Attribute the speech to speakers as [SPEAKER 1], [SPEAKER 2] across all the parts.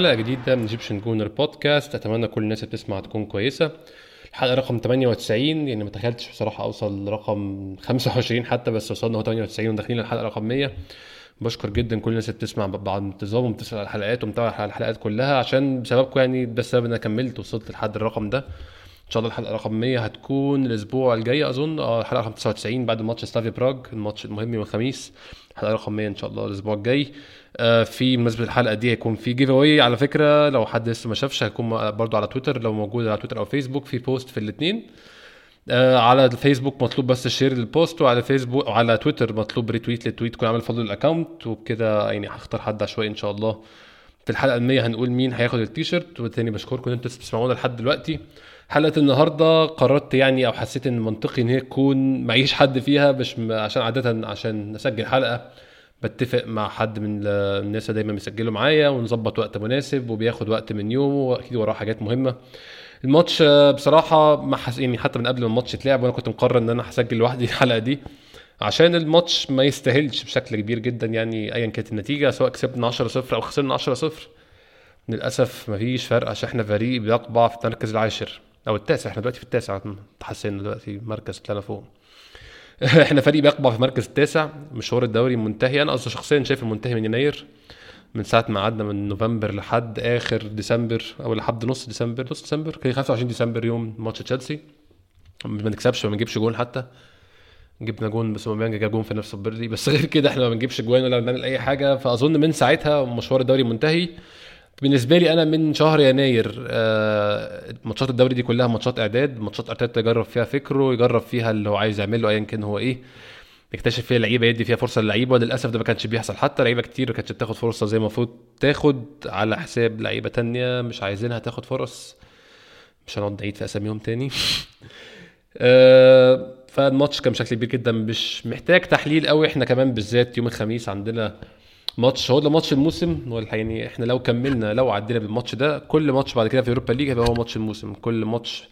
[SPEAKER 1] حلقة جديدة من Egyptian Gooner Podcast أتمنى كل الناس اللي بتسمع تكون كويسة. الحلقة رقم 98 يعني ما تخيلتش بصراحة أوصل لرقم 25 حتى بس وصلنا هو 98 وداخلين الحلقة رقم 100 بشكر جدا كل الناس اللي بتسمع بانتظام وبتسمع الحلقات ومتابع الحلقات كلها عشان بسببكم يعني ده السبب إن أنا كملت وصلت لحد الرقم ده. إن شاء الله الحلقة رقم 100 هتكون الأسبوع الجاي أظن. آه الحلقة رقم 99 بعد ماتش سلافي براغ الماتش المهم يوم الخميس. الحلقة رقم 100 إن شاء الله الأسبوع الجاي. في بمناسبه الحلقة دي هيكون في giveaway على فكرة لو حد لسه ما شافش هيكون برضو على تويتر لو موجود على تويتر أو فيسبوك في post في الاثنين آه على الفيسبوك مطلوب بس share لل post وعلى فيسبوك وعلى تويتر مطلوب retweet لل tweet تكون عامل follow لل account وبكده يعني هختار حد عشوائي إن شاء الله. في الحلقة ال100 هنقول مين هياخد التيشيرت وتاني بشكركم إن أنتوا بتسمعونا لحد دلوقتي. حلقة النهارده قررت يعني أو حسيت إن منطقي إن هي تكون معيش حد فيها مش عشان عاده عشان اسجل حلقة. بتفق مع حد من ال- الناس دايما بيسجلوا معايا ونظبط وقت مناسب وبياخد وقت من يومه وأكيد وراه حاجات مهمة. الماتش بصراحة ما حس... يعني حتى من قبل ما الماتش يتلعب وأنا كنت مقرر إن أنا هسجل لوحدي الحلقة دي عشان الماتش ما يستاهلش بشكل كبير جدا يعني ايا كانت النتيجة سواء كسبنا 10 0 أو خسرنا 10 0 للأسف مفيش فرق عشان إحنا فريق بيقبع في المركز العاشر أو التاسع إحنا دلوقتي في التاسع تحسنا دلوقتي مركز طلعنا فوق. إحنا فريق بيقبع في المركز التاسع مشوار الدوري منتهي. أنا أصلا شخصيا شايف المنتهي من يناير من ساعة ما قعدنا من نوفمبر لحد آخر ديسمبر أو لحد نص ديسمبر نص ديسمبر كان 25 ديسمبر يوم ماتش تشيلسي. ما نكسبش ما نجيبش جون حتى. جبنا جون بس أوباميانج جاب جون في نفس ال period بس غير كده إحنا ما بنجيبش جوان ولا بنعمل أي حاجة. فأظن من ساعتها مشوار الدوري منتهي. بالنسبة لي أنا من شهر يناير آه، ماتشات الدوري دي كلها ماتشات إعداد ماتشات أرتيتا يجرب فيها فكره يجرب فيها اللي هو عايز يعمله ايا كان هو إيه يكتشف فيها لعيبة يدي فيها فرصة للعيبة وللأسف ده ما كانش بيحصل. حتى لعيبة كتير ما كانتش بتاخد فرصة زي ما المفروض تاخد على حساب لعيبة تانية مش عايزينها تاخد فرص. مش هنقعد نعيد في أساميهم تاني. آه، فالماتش كان بشكل كبير جدا مش محتاج تحليل قوي. إحنا كمان بالذات يوم الخميس عندنا ماتش هو ده ماتش الموسم يعني إحنا لو كملنا لو عدينا بالماتش ده كل ماتش بعد كده في Europa League هيبقى هو ماتش الموسم. كل ماتش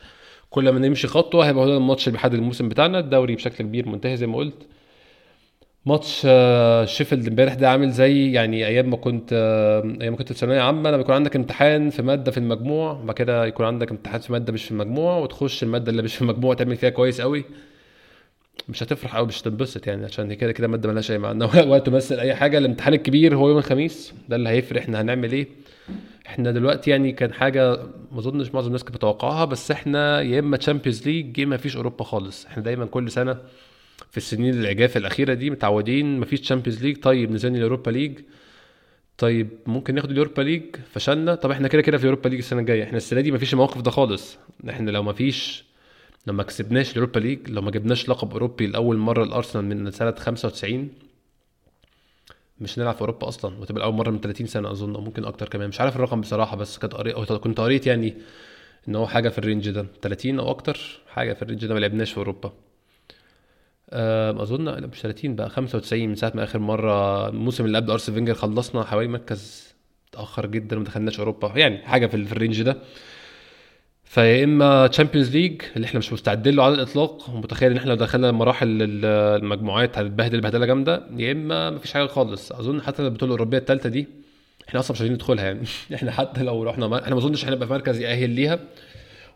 [SPEAKER 1] كل ما نمشي خطوة هيبقى هو ده الماتش اللي بيحدد الموسم بتاعنا. الدوري بشكل كبير منتهي زي ما قلت. ماتش آه، شيفيلد امبارح ده عامل زي يعني أيام ما كنت آه، أيام ما كنت في ثانوية عامة. لما يكون عندك امتحان في مادة في المجموع بعد كده يكون عندك امتحان في مادة مش في المجموع وتخش المادة اللي مش في المجموع تعمل فيها كويس قوي مش هتفرح قوي مش هتنبسط يعني عشان كده كده ماده مالهاش أي معنى ولا تمثل اي حاجة الامتحان الكبير هو يوم الخميس ده اللي هيفرق إحنا هنعمل إيه. إحنا دلوقتي يعني كان حاجة ما أظنش معظم الناس كانت متوقعها بس إحنا يا إما Champions League يا إما مفيش أوروبا خالص. إحنا دايما كل سنة في السنين العجاف الأخيرة دي متعودين مفيش Champions League طيب نزلنا ال Europa League. طيب ممكن ناخد ال Europa League فشلنا. طب إحنا كده كده في ال Europa League السنة الجاية. إحنا السنة دي مفيش الموقف ده خالص. إحنا لو مفيش لو ما كسبناش ال Europa League لو ما جبناش لقب أوروبي لأول مرة الارسنال من سنة 95 مش هنلعب في أوروبا أصلا وتبقى أول مرة من 30 سنة أظن أو ممكن أكتر كمان. مش عارف الرقم بصراحة بس كنت قريت كنت قريت يعني إن هو حاجة في ال range ده 30 أو أكتر حاجة في ال range ده ما لعبناش في أوروبا. أم، أظن لا مش 30 بقى 95 من ساعة ما آخر مرة الموسم اللي قبل أرسنال فينجر خلصنا حوالي مركز اتاخر جدا وما دخلناش أوروبا. يعني حاجة في ال range ده. فيا إما Champions League اللي إحنا مش مستعدين له على الإطلاق ومتخيل إن إحنا لو دخلنا مراحل ال- المجموعات هنتبهدل بهدلة جامدة يا إما مفيش حاجة خالص. أظن حتى البطولة الأوروبية الثالثه دي إحنا أصلا مش عايزين ندخلها يعني. إحنا حتى لو رحنا ما... إحنا ما أظنش هنبقى في مركز يأهل ليها.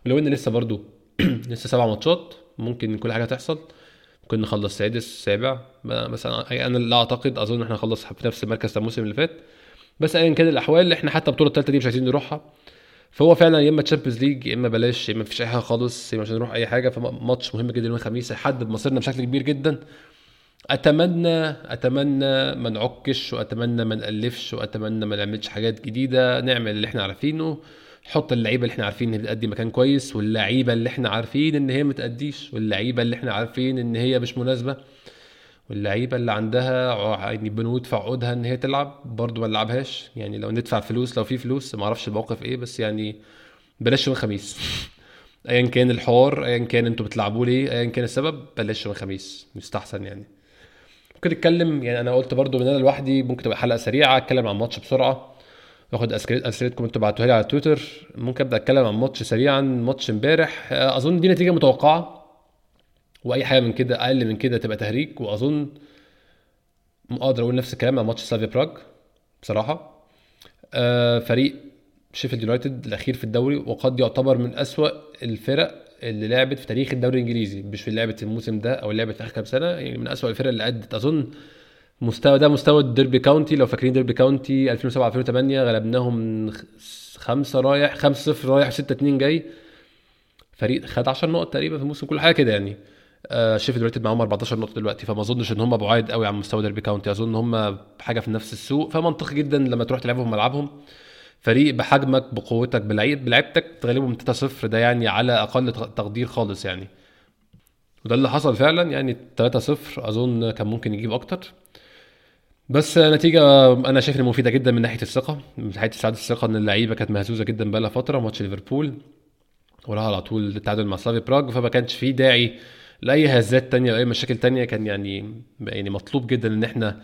[SPEAKER 1] ولو إن لسه برضو لسه سبع ماتشات ممكن كل حاجة تحصل. ممكن نخلص سادس سابع مثلا أنا لا أعتقد أظن إحنا نخلص في نفس المركز الموسم اللي فات. بس ايا كان الأحوال إحنا حتى البطولة الثالثه دي مش عايزين نروحها. فهو فعلا يا إما Champions League يا إما بلاش يا إما مفيش أي حاجة خالص يا إما مش هنروح أي حاجة فماتش مهم جدا يوم الخميس هيحدد مصيرنا بشكل كبير جدا. أتمنى أتمنى ما نعكش وأتمنى ما نألفش وأتمنى ما نعملش حاجات جديدة نعمل اللي إحنا عارفينه نحط اللعيبة اللي إحنا عارفين إن هي بتأدي مكان كويس واللعيبة اللي إحنا عارفين إن هي متأديش واللعيبة اللي إحنا عارفين إن هي مش مناسبة. واللعيبة اللي عندها يعني بندفع عقودها إن هي تلعب برضو ما نلعبهاش. يعني لو ندفع فلوس لو في فلوس ما أعرفش الموقف إيه بس يعني بلاش يوم الخميس. ايا كان الحوار ايا كان أنتوا بتلعبوا ليه ايا كان السبب بلاش يوم الخميس. مستحسن يعني. ممكن نتكلم يعني أنا قلت برضو إن أنا لوحدي ممكن تبقى حلقة سريعة أتكلم عن الماتش بسرعة. وآخد أسئلتكم أنتوا بعتوها لي على تويتر. ممكن أبدأ أتكلم عن ماتش سريعا ماتش إمبارح. أظن دي نتيجة متوقعة. وأي حاجة من كده أقل من كده تبقى تهريج. وأظن أقدر أقول نفس الكلام على ماتش سلافيا براغ بصراحة. آه فريق شيفيلد يونايتد الأخير في الدوري وقد يعتبر من أسوأ الفرق اللي لعبت في تاريخ الدوري الإنجليزي. مش في لعبة الموسم ده أو لعبة آخر كام سنة يعني من أسوأ الفرق اللي أدت. أظن مستوى ده مستوى الديربي كاونتي. لو فاكرين ديربي كاونتي 2007 2008 غلبناهم خمسة رايح 5 0 رايح 6 2 جاي. فريق خد 10 نقط تقريبا في الموسم. كل حاجة كده يعني. شيفيلد يونايتد معاهم 14 نقطة دلوقتي فما أظنش إن هم بعاد قوي عن مستوى ديربي كاونتي أظن إن هم حاجة في نفس السياق. فمنطقي جدا لما تروح تلعبهم ملعبهم. فريق بحجمك بقوتك بلعيب بلعيبتك تغلبهم 3 0 ده يعني على أقل تقدير خالص يعني. وده اللي حصل فعلا يعني 3 0 أظن كان ممكن يجيب أكتر. بس نتيجة أنا شايف إنها مفيدة جدا من ناحية الثقة، من ناحية استعادة الثقة إن اللعيبة كانت مهزوزة جدا بقالها فترة. ماتش ليفربول وراها على طول التعادل مع سلافي براغ فما كانش فيه داعي لأي هزات تانية أي مشاكل تانية كان يعني يعني مطلوب جدا إن إحنا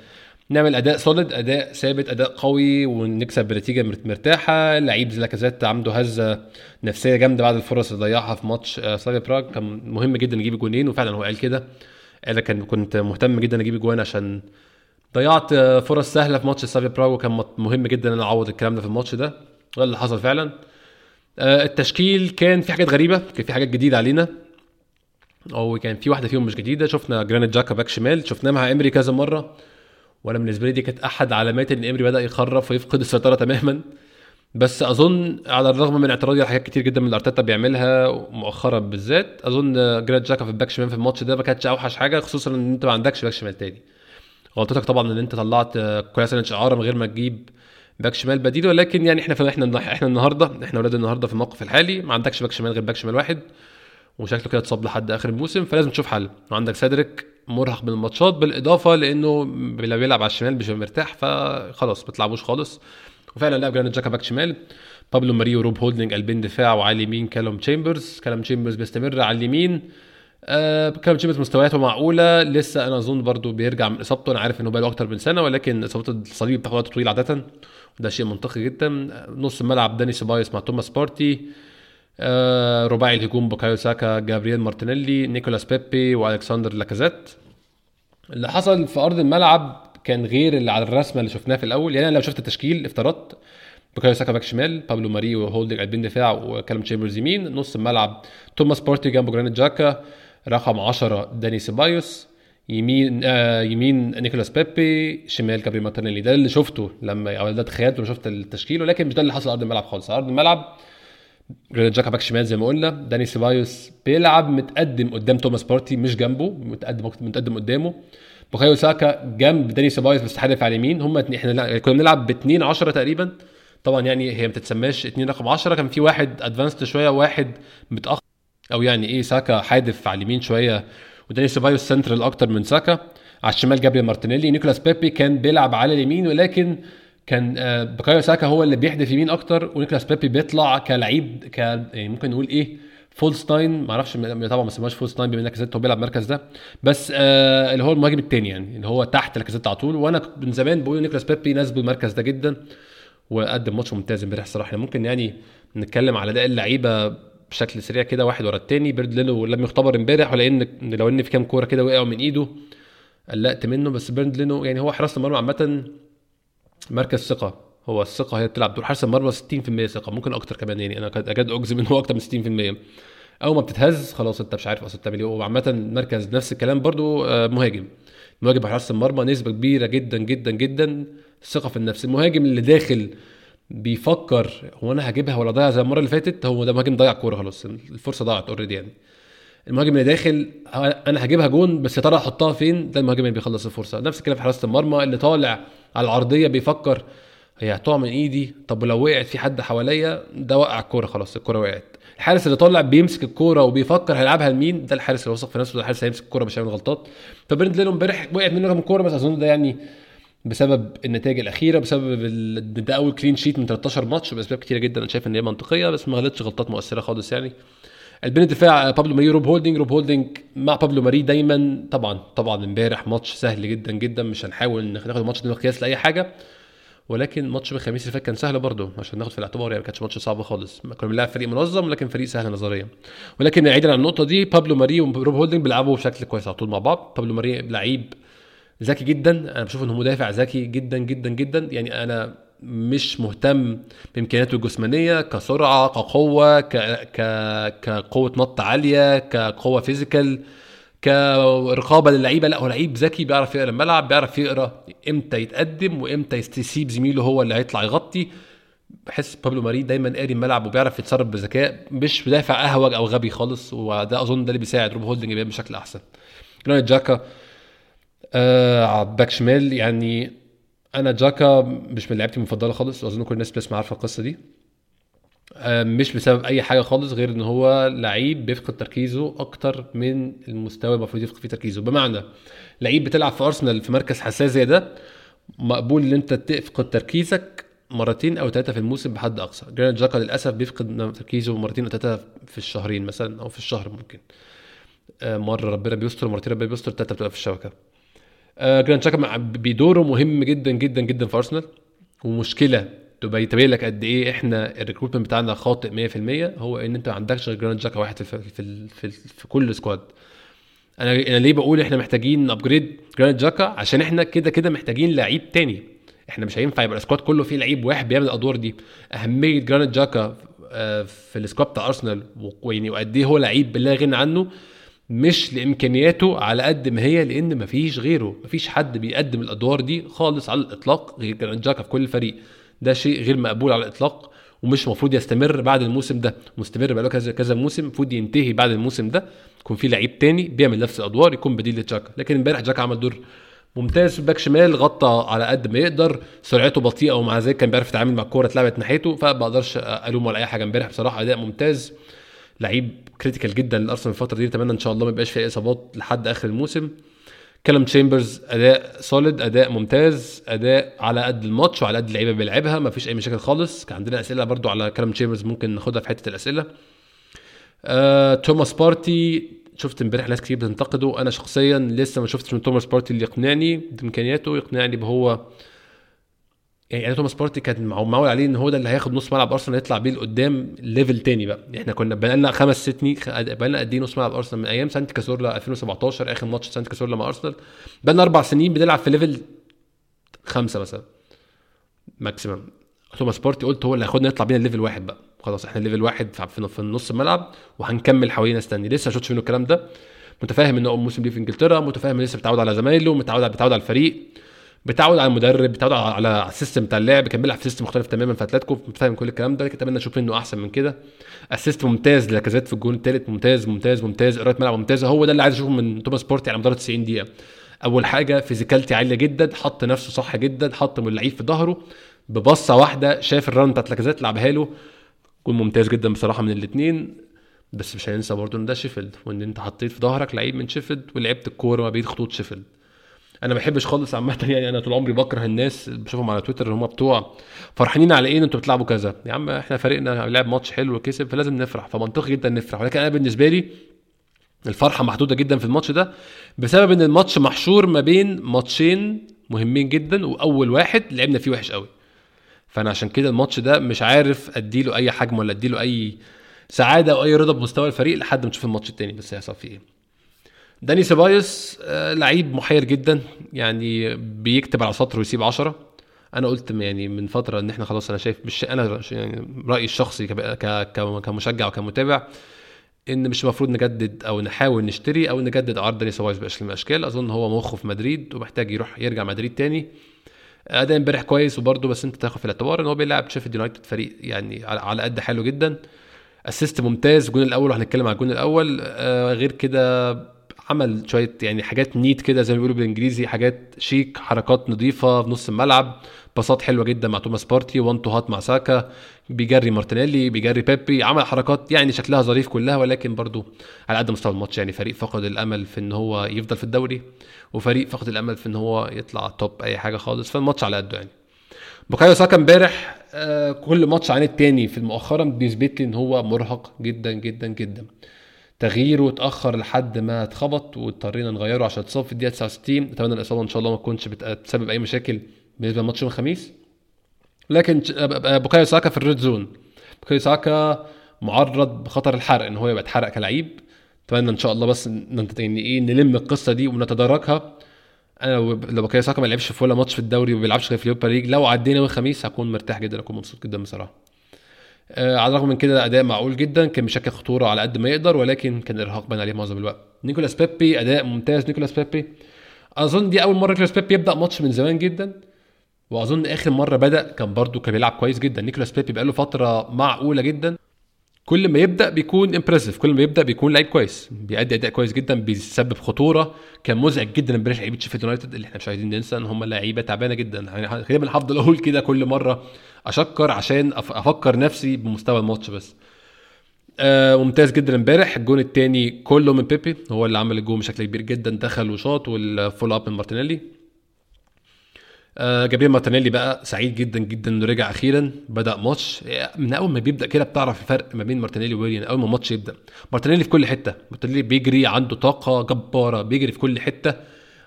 [SPEAKER 1] نعمل أداء solid أداء ثابت أداء قوي ونكسب بنتيجة مرتاحة. لعيب زي لاكازيت عنده هزة نفسية جامدة بعد الفرص اللي ضيعها في ماتش آه، سلافيا براغ. كان مهم جدا يجيب جونين وفعلا هو قال كده. قال كان كنت مهتم جدا أجيب جوان عشان ضيعت آه، فرص سهلة في ماتش سلافيا براغ وكان مهم جدا إن أعوض الكلام ده في الماتش ده. وده اللي حصل فعلا. آه، التشكيل كان في حاجات غريبة كان في حاجات جديدة علينا. أو كان في واحدة فيهم مش جديدة شفنا جرانيت جاكا back شمال شفناه مع امري كذا مرة. وأنا بالنسبة لي دي كانت أحد علامات إن امري بدأ يخرف ويفقد السيطرة تماما. بس أظن على الرغم من اعتراضي على حاجات كتير جدا من اللي أرتيتا بيعملها مؤخرا بالذات أظن جرانيت جاكا في الباك شمال في الماتش ده ما كانتش أوحش حاجة خصوصا إن أنت ما عندكش باك شمال تاني. غلطتك طبعا إن أنت طلعت كولاسيناتش اعاره من غير ما تجيب باك شمال بديل ولكن يعني إحنا إحنا إحنا النهارده إحنا ولاد النهارده في الموقف الحالي ما عندكش باك شمال غير باك شمال واحد. وشكله كده اتصاب لحد آخر الموسم فلازم تشوف حل. وعندك سيدريك مرهق من الماتشات بالإضافة لإنه لو بيلعب على الشمال مش مرتاح فخلاص ما تلعبوش خالص. وفعلا لعب جرانيت جاكا باك شمال. بابلو ماري وروب هولدنج قلبين دفاع وعلى اليمين كالوم تشامبرز كالوم تشامبرز بيستمر على اليمين. آه كالوم تشامبرز مستوياته معقولة. لسه أنا أظن برضو بيرجع من إصابته. أنا عارف إنه بقاله أكتر من سنة ولكن إصابة الصليب بتاخد وقت طويل عادة. وده شيء منطقي جدا. نص الملعب داني سيبايوس مع توماس بارتي. رباعي الهجوم بوكايو ساكا جابرييل مارتينيلي نيكولاس بيبي والكسندر لاكازيت. اللي حصل في أرض الملعب كان غير اللي على الرسمة اللي شفناها في الأول. يعني أنا لو شفت التشكيل افترضت. بوكايو ساكا باك شمال بابلو ماري وهولدنج قلبين دفاع وكالم تشامبرز يمين. نص الملعب توماس بارتي جنبه جرانيت جاكا. رقم 10 داني سيبايوس. يمين آه يمين نيكولاس بيبي. شمال جابري مارتينيلي. ده اللي شفته لما أو ده تخيلته لما شفت التشكيل. ولكن مش ده اللي حصل على أرض الملعب خالص. على أرض الملعب جرانيت جاكا باك شمال زي ما قلنا. داني سيبايوس بيلعب متقدم قدام توماس بارتي مش جنبه متقدم متقدم قدامه. بوكايو ساكا جنب داني سيبايوس بس حادف على اليمين. هم إحنا كنا بنلعب ب 2 10 تقريبا. طبعا يعني هي ما تتسماش 2 رقم 10 كان في واحد advanced شوية وواحد متأخر. أو يعني إيه ساكا حادف على اليمين شوية. وداني سيبايوس سنترال أكتر من ساكا. على الشمال جابريل مارتينيلي. نيكولاس بيبي كان بيلعب على اليمين ولكن كان آه، بكايو ساكا هو اللي بيحدف يمين أكتر ونيكولاس بيبي بيطلع كلعيب ك يعني ممكن نقول إيه false nine. ما أعرفش طبعا ما سماش false nine بما إنك هو بيلعب المركز ده. بس آه اللي هو المهاجم الثاني يعني اللي هو تحت لاكازيت على طول. وأنا من زمان بقول نيكولاس بيبي ناسبه المركز ده جدا وقدم ماتش ممتاز امبارح الصراحة. ممكن يعني نتكلم على أداء اللعيبة بشكل سريع كده واحد ورا الثاني بيرند لينو لم يختبر امبارح ولان لو إن في كام كورة كده وقعوا من إيده قلقت منه. بس بيرند لينو يعني هو حراسة المرمى عامة مركز ثقة. هو الثقة هي بتلعب دور. حارس المرمى 60% ثقة ممكن أكتر كمان يعني. أنا اكاد أجزم ان هو أكتر من 60% اول ما بتتهز خلاص أنت مش عارف أصلا تعمل إيه. وعامه مركز نفس الكلام برضو آه، مهاجم. مهاجم حارس المرمى نسبة كبيرة جدا جدا جدا. ثقة في النفس. المهاجم اللي داخل بيفكر هو أنا هجيبها ولا ضيع زي المرة اللي فاتت هو ده مهاجم ضيع كورة خلاص. الفرصة ضاعت already يعني. المهاجم اللي داخل أنا هجيبها جون بس يا ترى أحطها فين؟ ده المهاجم اللي بيخلص الفرصة. نفس الكلام في حراسة المرمى اللي طالع على العرضية بيفكر هي هتقع من إيدي؟ طب ولو وقعت في حد حواليا؟ ده وقع الكورة خلاص الكورة وقعت. الحارس اللي طالع بيمسك الكورة وبيفكر هيلعبها لمين؟ ده الحارس اللي واثق في نفسه ده الحارس هيمسك الكورة مش هيعمل غلطات. فبيرند لينو امبارح وقعت منه كام كورة بس أظن ده يعني بسبب النتائج الأخيرة بسبب ده أول clean sheet من 13 ماتش بأسباب كتيرة جدا أنا شايف إن هي منطقية بس ما غلطش غلطات مؤثرة خالص يعني. قلبين الدفاع بابلو ماري روب هولدنج روب هولدنج مع بابلو ماري دايما. طبعا طبعا امبارح ماتش سهل جدا جدا مش هنحاول ناخد الماتش ده مقياس لأي حاجة. ولكن ماتش الخميس اللي فات كان سهل برضه عشان ناخد في الاعتبار يعني ما كانش ماتش صعب خالص. كنا بنلعب فريق منظم لكن فريق سهل نظريا. ولكن بعيدا عن النقطة دي بابلو ماري وروب هولدنج بيلعبوا بشكل كويس على طول مع بعض. بابلو ماري لعيب ذكي جدا. أنا بشوف إنه مدافع ذكي جدا جدا جدا. يعني أنا مش مهتم بإمكانياته الجسمانية كسرعة كقوة ك... ك... كقوة نط عالية كقوة physical كرقابة للعيبة. لا هو لعيب ذكي بيعرف يقرأ الملعب بيعرف يقرأ إمتى يتقدم وإمتى يسيب زميله هو اللي هيطلع يغطي. بحس بابلو ماري دايما قاري الملعب وبيعرف يتصرف بذكاء مش مدافع أهوج أو غبي خالص وده أظن ده اللي بيساعد روب هولدنج بشكل أحسن. جرانيت جاكا آه على باك شمال يعني أنا جاكا مش من لعيبتي المفضلة خالص واظن كل الناس بتسمع عارفة القصة دي. آه مش بسبب أي حاجة خالص غير إن هو لعيب بيفقد تركيزه أكتر من المستوى المفروض يفقد فيه تركيزه. بمعنى لعيب بتلعب في أرسنال في مركز حساس زي ده مقبول إن أنت تفقد تركيزك مرتين أو ثلاثة في الموسم بحد أقصى. جرانيت جاكا للأسف بيفقد تركيزه مرتين أو ثلاثة في الشهرين مثلا أو في الشهر ممكن. آه مرة ربنا بيستر مرتين ربنا بيستر ثلاثة بتبقى في الشبكة. آه جرانيت جاكا بدوره مهم جدا جدا جدا في أرسنال. ومشكلة تبقى يتبين لك قد إيه إحنا ال recruitment بتاعنا خاطئ 100% هو إن أنت ما عندكش غير جرانيت جاكا واحد في في في, في كل squad أنا أنا ليه بقول إحنا محتاجين upgrade جرانيت جاكا عشان إحنا كده كده محتاجين لعيب تاني. إحنا مش هينفع يبقى ال squad كله فيه لعيب واحد بيعمل الأدوار دي. أهمية جرانيت جاكا آه، في ال squad بتاع أرسنال ويعني وقد إيه هو لعيب لا غنى عنه. مش لإمكانياته على قد ما هي لأن مفيش غيره مفيش حد بيقدم الأدوار دي خالص على الإطلاق. غير جرانيت جاكا في كل فريق ده شيء غير مقبول على الإطلاق ومش المفروض يستمر بعد الموسم ده. مستمر بقاله كذا كذا موسم المفروض ينتهي بعد الموسم ده. يكون في لعيب تاني بيعمل نفس الأدوار يكون بديل لجاكا. لكن امبارح جاكا عمل دور ممتاز باك شمال غطى على قد ما يقدر. سرعته بطيئة ومع ذلك كان بيعرف يتعامل مع الكورة اتلعبت ناحيته. فما أقدرش ألومه على أي حاجة امبارح بصراحة. أداء ممتاز. لعيب critical جدا لأرسنال الفترة دي اتمنى إن شاء الله ما يبقاش فيها إصابات لحد آخر الموسم. كالوم تشامبرز أداء solid أداء ممتاز أداء على قد الماتش وعلى قد اللعيبة بيلعبها ما فيش أي مشاكل خالص. كان عندنا أسئلة برضو على كالوم تشامبرز ممكن ناخدها في حتة الأسئلة. آه، توماس بارتي شفت امبارح ناس كتير بتنتقده. أنا شخصيا لسه ما شفتش من توماس بارتي اللي يقنعني بإمكانياته يقنعني بهو يعني توماس بارتي كان معول عليه إن هو ده اللي هياخد نص ملعب أرسنال يطلع بيه لقدام level تاني بقى. إحنا كنا بقى لنا خمس ست سنين بقى لنا قد إيه نص ملعب أرسنال؟ من أيام سانتي كاسورلا 2017 آخر ماتش سانتي كاسورلا مع أرسنال. بقى لنا أربع سنين بنلعب في level خمسة مثلا. maximum توماس بارتي قلت هو اللي هياخدنا يطلع بينا level واحد بقى. خلاص إحنا level واحد في نص الملعب وهنكمل حوالينا ناس تاني لسه ما شفتش منه الكلام ده. متفاهم إن هو موسم ليه في إنجلترا متفاهم لسه بتعود على زمايله متعود على بتعود على الفريق. بتعود على المدرب بتعود على ال system بتاع اللعب كان بيلعب في system مختلف تماما في أتلتيكو متفاهم كل الكلام ده أتمنى أشوف منه أحسن من كده. assist ممتاز لاكازيت في الجون الثالث ممتاز ممتاز ممتاز قرايه ملعب ممتازة هو ده اللي عايز أشوفه من توماس بارتي على مدار 90 دقيقة. أول حاجة physicality عالية جدا حط نفسه صح جدا حط اللعيب في ظهره ببصة واحدة شاف ال run بتاعت لاكازيت لعبها له. جون ممتاز جدا بصراحة من الاثنين بس مش هننسى برضه إن ده شيفيلد وإن أنت حطيت في ظهرك لعيب من شيفيلد ولعبت الكورة ما بين خطوط شيفيلد أنا ما بحبش خالص عامة يعني أنا طول عمري بكره الناس بشوفهم على تويتر هم بتوع فرحانين على إيه؟ أنتوا بتلعبوا كذا. يا عم إحنا فريقنا لعب ماتش حلو وكسب فلازم نفرح فمنطقي جدا نفرح. ولكن أنا بالنسبة لي الفرحة محدودة جدا في الماتش ده بسبب إن الماتش محشور ما بين ماتشين مهمين جدا وأول واحد لعبنا فيه وحش قوي. فأنا عشان كده الماتش ده مش عارف أديله أي حجم ولا أديله أي سعادة أو أي رضا بمستوى الفريق لحد ما نشوف الماتش التاني. بس هيحصل فيه إيه؟ داني سيبايوس آه لعيب محير جدا يعني بيكتب على سطر ويسيب عشرة. أنا قلت يعني من فترة إن إحنا خلاص أنا شايف مش أنا يعني رأيي الشخصي كمشجع وكمتابع إن مش المفروض نجدد أو نحاول نشتري أو نجدد عرض داني سيبايوس بأشكال من الأشكال. أظن هو مخه في مدريد ومحتاج يروح يرجع مدريد تاني. اداء امبارح كويس وبرده بس أنت تاخد في الاعتبار إن هو بيلعب شيفيلد يونايتد فريق يعني على قد حاله جدا. assist ممتاز الجون الأول وهنتكلم على الجون الأول. آه غير كده عمل شوية يعني حاجات neat كده زي ما بيقولوا بالإنجليزي حاجات شيك حركات نظيفة في نص الملعب باصات حلوة جدا مع توماس بارتي one two هات مع ساكا بيجري مارتينيلي بيجري بيبي عمل حركات يعني شكلها ظريف كلها ولكن برضو على قد مستوى الماتش يعني فريق فقد الأمل في إن هو يفضل في الدوري وفريق فقد الأمل في إن هو يطلع top أي حاجة خالص فالماتش على قده يعني. بوكايو ساكا امبارح آه كل ماتش عن التاني في مؤخرا بيثبت لي إن هو مرهق جدا جدا جدا. تغييره اتاخر لحد ما اتخبط واضطرينا نغيره عشان اتصاب في الدقيقة 69 أتمنى الإصابة إن شاء الله ما تكونش بتسبب أي مشاكل بالنسبة لماتش يوم الخميس. لكن بوكايو ساكا في ال red zone. بوكايو ساكا معرض بخطر الحرق إن هو يبقى اتحرق كلعيب أتمنى إن شاء الله بس يعني إيه نلم القصة دي ونتداركها. أنا لو بكايو ساكا ما لعبش في ولا ماتش في الدوري وما بيلعبش غير في اليوروبا ليج لو عدينا يوم الخميس هكون مرتاح جدا هكون مبسوط جدا بصراحة. على الرغم من كده اداء معقول جدا كان بيشكل خطورة على قد ما يقدر ولكن كان ارهاق بان عليه معظم الوقت. نيكولاس بيبي أداء ممتاز نيكولاس بيبي. أظن دي أول مرة نيكولاس بيبي يبدأ ماتش من زمان جدا وأظن آخر مرة بدأ كان برده كان بيلعب كويس جدا. نيكولاس بيبي بقاله فترة معقولة جدا. كل ما يبدأ بيكون impressive كل ما يبدأ بيكون لعيب كويس. بيأدي أداء كويس جدا بيسبب خطورة. كان مزعج جدا امبارح لعيبة شيفيلد يونايتد اللي إحنا مش عايزين ننسى إن هم لعيبة تعبانة جدا. يعني غالبا هفضل أقول كده كل مرة. أفكر عشان أفكر نفسي بمستوى الماتش بس. آه ممتاز جدا امبارح. الجون الثاني كله من بيبي هو اللي عمل الجون بشكل كبير جدا دخل وشاط وال follow up من مارتينيلي. آه جابريل مارتينيلي بقى سعيد جدا جدا إنه رجع أخيرا بدأ ماتش. من أول ما بيبدأ كده بتعرف الفرق ما بين مارتينيلي وويليان أول ما الماتش يبدأ. مارتينيلي في كل حتة. مارتينيلي بيجري عنده طاقة جبارة بيجري في كل حتة.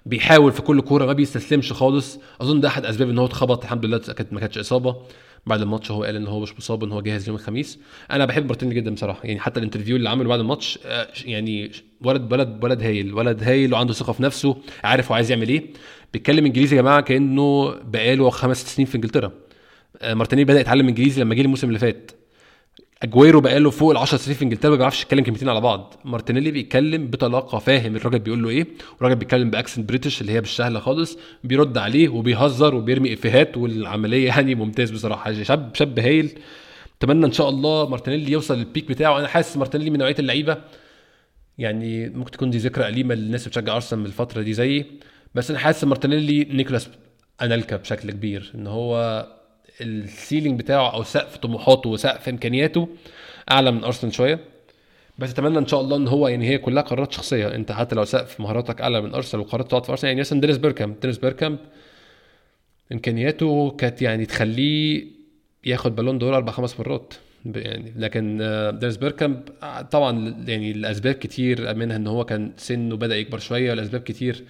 [SPEAKER 1] بيحاول في كل كورة ما بيستسلمش خالص. أظن ده أحد أسباب إن هو اتخبط. الحمد لله كانت ما كانتش إصابة. بعد الماتش هو قال إن هو مش مصاب إن هو جاهز يوم الخميس. أنا بحب مارتينيلي جدا بصراحة. يعني حتى ال interview اللي عمله بعد الماتش آه، يعني ولد ولد ولد هايل ولد هايل وعنده ثقة في نفسه عارف هو عايز يعمل إيه. بيتكلم إنجليزي يا جماعة كأنه بقاله خمس سنين في إنجلترا. آه، مارتينيلي بدأ يتعلم إنجليزي لما جه الموسم اللي فات. أجويرو بقاله فوق ال 10 سنين في إنجلترا ما بيعرفش يتكلم كلمتين على بعض. مارتينيلي بيتكلم بطلاقة فاهم الراجل بيقول له إيه؟ والراجل بيتكلم ب accent British اللي هي بالسهلة خالص بيرد عليه وبيهزر وبيرمي إفيهات والعملية يعني ممتاز بصراحة شاب شاب هايل. أتمنى إن شاء الله مارتينيلي يوصل لل peak بتاعه. أنا حاسس مارتينيلي من نوعية اللعيبة يعني ممكن تكون دي ذكرى أليمة للناس بتشجع أرسنال من الفترة دي زيي. بس أنا حاسس مارتينيلي نيكولاس أنالكا بشكل كبير إن هو ال ceiling بتاعه أو سقف طموحاته وسقف إمكانياته أعلى من أرسنال شوية. بس أتمنى إن شاء الله إن هو يعني هي كلها قرارات شخصية. أنت حتى لو سقف مهاراتك أعلى من أرسنال وقررت تقعد في أرسنال يعني مثلا دينيس بيركامب دينيس بيركامب إمكانياته كانت يعني تخليه ياخد بالون دور أربع خمس مرات. يعني لكن دينيس بيركامب طبعا يعني الاسباب كتير منها إن هو كان سنه بدأ يكبر شوية والاسباب كتير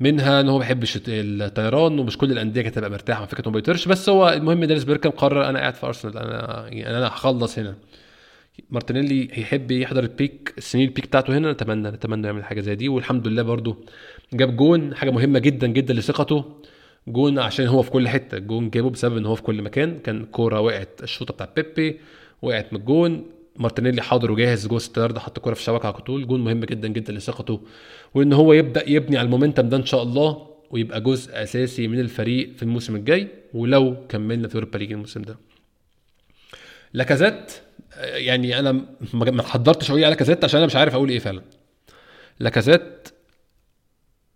[SPEAKER 1] منها إن هو ما بيحبش الطيران ومش كل الأندية كانت هتبقى مرتاحة من فكرة ما بيطيرش بس هو المهم دينيس بيركامب قرر أنا قاعد في أرسنال أنا يعني أنا هخلص هنا. مارتينيلي هيحب يحضر ال peak السنين ال peak بتاعته هنا نتمنى نتمنى يعمل حاجة زي دي. والحمد لله برضو جاب جون حاجة مهمة جدا جدا لثقته. جون عشان هو في كل حتة. جون جابه بسبب إن هو في كل مكان. كان كورة وقعت الشوطة بتاع بيبي وقعت من الجون. مارتينيلي حاضر وجاهز جوه ال six yard ده حط الكوره في الشبكه على طول. جون مهم جدا جدا لثقته. وإن هو يبدأ يبني على ال momentum ده إن شاء الله ويبقى جزء أساسي من الفريق في الموسم الجاي ولو كملنا في أوروبا ليج الموسم ده. لاكازيت يعني أنا ما حضرتش أقول على لاكازيت عشان أنا مش عارف أقول إيه فعلا. لاكازيت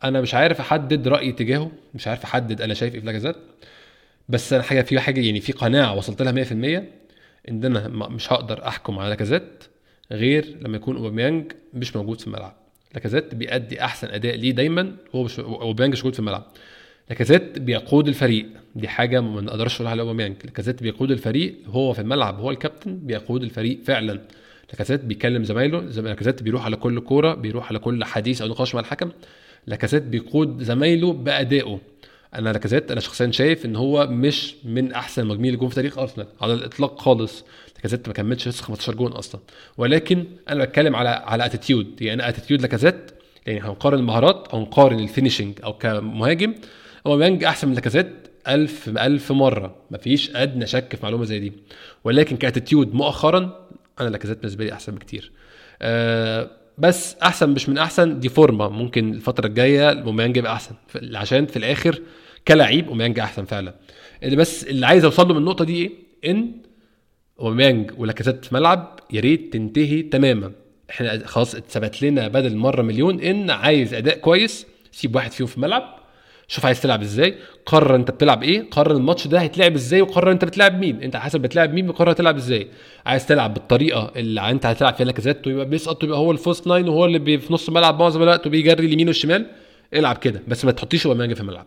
[SPEAKER 1] أنا مش عارف أحدد رأيي تجاهه مش عارف أحدد أنا شايف إيه في لاكازيت. بس أنا حاجة في حاجة يعني في قناعة وصلت لها 100% إن أنا مش هقدر أحكم على لاكازيت غير لما يكون أوباميانج مش موجود في الملعب. لاكازيت بيأدي أحسن أداء ليه دايما هو مش أوباميانج مش موجود في الملعب. لاكازيت بيقود الفريق. دي حاجة ما نقدرش نقولها على أوباميانج. لاكازيت بيقود الفريق هو في الملعب هو الكابتن بيقود الفريق فعلا. لاكازيت بيكلم زمايله لاكازيت بيروح على كل كورة بيروح على كل حديث أو نقاش مع الحكم. لاكازيت بيقود زمايله بأدائه. أنا لاكازيت أنا شخصيا شايف إن هو مش من أحسن المهاجمين اللي في تاريخ أرسنال على الإطلاق خالص. لاكازيت ما كملش لسه 15 جون أصلا. ولكن أنا بتكلم على على attitude يعني attitude لاكازيت يعني هنقارن المهارات أو نقارن ال finishing أو كمهاجم أوباميانج أحسن من لاكازيت ألف ألف مرة. مفيش أدنى شك في معلومة زي دي. ولكن ك attitude مؤخرا أنا لاكازيت بالنسبة لي أحسن بكتير. أه بس أحسن مش من أحسن دي فورمة ممكن الفترة الجاية اوباميانج يبقى أحسن. عشان في الآخر كلاعب اوباميانج أحسن فعلا. اللي بس اللي عايز أوصل له من النقطة دي إيه؟ إن اوباميانج ولاكازيت في ملعب يا ريت تنتهي تماما. إحنا خلاص اتثبت لنا بدل مرة مليون إن عايز أداء كويس سيب واحد فيهم في الملعب شوف عايز تلعب إزاي قرر انت بتلعب إيه قرر الماتش ده هيتلعب إزاي وقرر انت بتلعب مين انت حسب بتلعب مين بقرر تلعب إزاي. عايز تلعب بالطريقة اللي انت هتلعب فيها لاكازيت ويبقى بيسقط ويبقى هو ال false nine وهو اللي في نص الملعب معظم الوقت وبيجري اليمين والشمال. العب كده بس ما تحطيش اوباميانج في الملعب.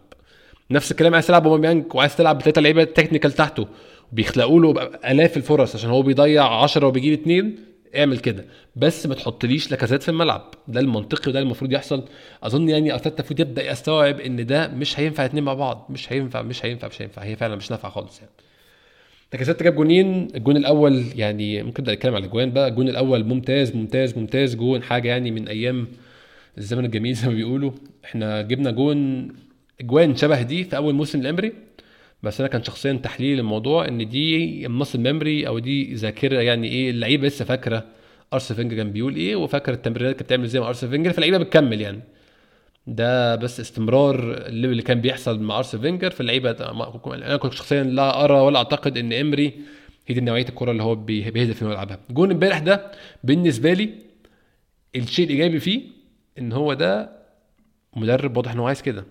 [SPEAKER 1] نفس الكلام عايز تلعب اوباميانج وعايز تلعب بثلاثة لعيبة technical تحته. بيخلقوا له ألاف الفرص عشان هو بيضيع 10 وبيجيب اثنين اعمل كده. بس ما تحطليش لاكازيت في الملعب. ده المنطقي وده المفروض يحصل. أظن يعني أرتيتا المفروض يبدأ يستوعب إن ده مش هينفع اتنين مع بعض. مش هينفع مش هينفع مش هينفع. هي فعلا مش نافعة خالص يعني. لاكازيت جاب جونين. الجون الأول يعني ممكن نبدأ نتكلم على الأجوان بقى. الجون الأول ممتاز ممتاز ممتاز. جون حاجة يعني من أيام الزمن الجميل زي ما بيقولوا. إحنا جبنا جون أجوان شبه دي في أول موسم لإمري بس أنا كان شخصيا تحليل الموضوع إن دي muscle memory أو دي ذاكرة يعني إيه اللعيبة لسه فاكرة ارسنال فينجر كان بيقول إيه وفاكر التمريرات كانت بتعمل زي ما ارسنال فينجر فاللعيبة بتكمل يعني. ده بس استمرار اللي كان بيحصل مع ارسنال فينجر فاللعيبة أنا كنت شخصيا لا أرى ولا أعتقد إن إمري هي دي نوعية الكرة اللي هو بيهدف في ملعبها جون امبارح ده بالنسبة لي الشيء الايجابي فيه إن هو ده مدرب واضح إن هو عايز كده.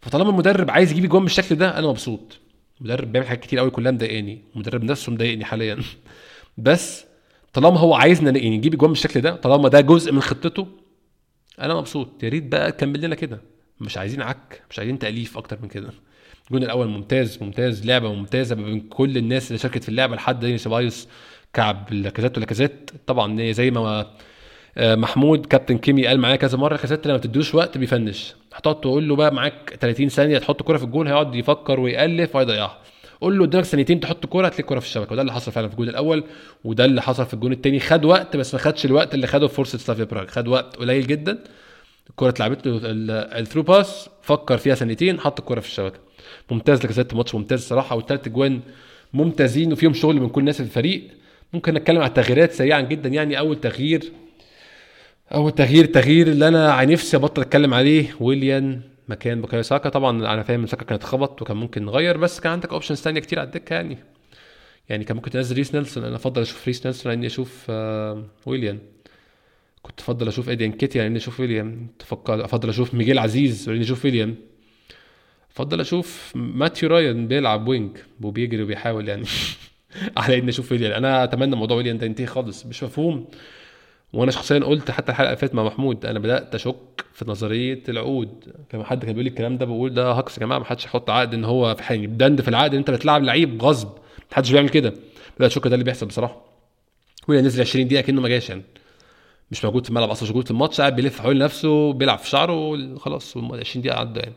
[SPEAKER 1] فطالما المدرب عايز يجيب جون بالشكل ده أنا مبسوط. مدرب بيعمل حاجات كتير قوي كلها مضايقاني. المدرب نفسه مضايقني حاليا. بس طالما هو عايزنا يعني نجيب جون بالشكل ده طالما ده جزء من خطته أنا مبسوط. يا ريت بقى كمل لنا كده. مش عايزين عك مش عايزين تأليف أكتر من كده. الجون الأول ممتاز ممتاز لعبة ممتازة بين كل الناس اللي شاركت في اللعبة لحد داني سيبايوس كعب لاكازيت ولاكازيت. طبعا زي ما محمود كابتن كيمي قال معايا كذا مرة لاكازيت لما تدوش وقت بيفنش. هتقعد تقول له بقى معاك 30 ثانية تحط كوره في الجون هيقعد يفكر ويألف ويضيعها. قول له قدامك ثانيتين تحط كوره هتلاقي كوره في الشبكة. وده اللي حصل فعلا في الجون الأول وده اللي حصل في الجون الثاني خد وقت بس ما خدش الوقت اللي خده في فرصة سلافيا براغ. خد وقت قليل جدا. الكوره اتلعبت له ال through pass فكر فيها ثانيتين حط الكوره في الشبكة. ممتاز لاكازيت ماتش ممتاز الصراحه والثلاث أجوان ممتازين وفيهم شغل من كل الناس في الفريق. ممكن نتكلم على التغييرات سريعا جدا. يعني أول تغيير اول تغيير التغيير اللي أنا نفسي أبطل أتكلم عليه ويليان مكان بوكايو ساكا. طبعا أنا فاهم ساكا كان اتخبط وكان ممكن نغير بس كان عندك options ثانية كتير على الدكة يعني. يعني كان ممكن تنزل ريس نيلسون. أنا أفضل أشوف ريس نيلسون إني أشوف آه ويليان. كنت أفضل أشوف ايدي انكيتيا لاني أشوف ويليان أفضل أشوف ميجيل عزيز لاني أشوف ويليان أفضل أشوف ماتيو رايان بيلعب wing وبيجري وبيحاول يعني على إني أشوف ويليان أنا أتمنى موضوع ويليان ده ينتهي خالص. مش مفهوم. وأنا شخصيا قلت حتى الحلقة اللي فاتت مع محمود أنا بدأت أشك في نظرية العقود لما حد كان بيقول لي الكلام ده بقول ده hoax يا جماعة ما حدش يحط عقد إن هو في حاجة بند في العقد إن أنت بتلعب لعيب غصب. ما حدش بيعمل كده. بدأت أشك ده اللي بيحصل بصراحة. ويليان نزل 20 دقيقة كأنه ما جاش يعني. مش موجود في الملعب أصلا مش موجود في الماتش قاعد بيلف حوالين نفسه بيلعب في شعره وخلاص 20 دقيقة عدى يعني.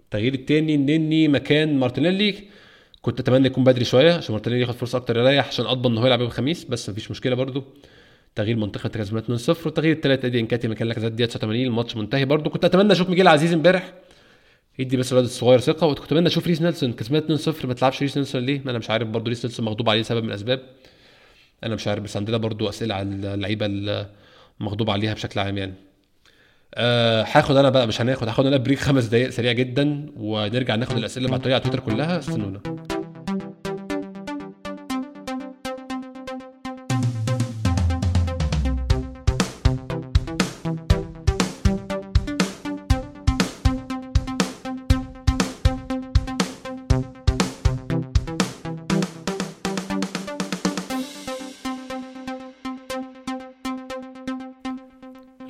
[SPEAKER 1] التغيير الثاني نني مكان مارتينيلي كنت أتمنى يكون بدري شوية عشان مارتينيلي ياخد فرصة أكتر يريح عشان أضمن إن هو يلعب يوم الخميس بس مفيش مشكلة برده تغيير منطقي انت كسبان 2-0 والتغيير الثالث ادي انكيتيا مكان لاكازيت دقيقه 89 الماتش منتهي. برده كنت أتمنى أشوف ميجيل عزيز امبارح يدي بس الولد الصغير ثقة وكنت أتمنى أشوف ريس نيلسون. كسبان 2-0 ما تلعبش ريس نيلسون ليه؟ أنا مش عارف برده ريس نيلسون مغضوب عليه سبب من الأسباب. أنا مش عارف بس عندنا برده أسئلة على اللعيبة المغضوب عليها بشكل عام يعني. أه هاخد أنا بقى مش هناخد هاخد أنا بريك خمس دقائق سريع جدا ونرجع ناخد الأسئلة اللي بعتوها على تويتر كلها. استنونا.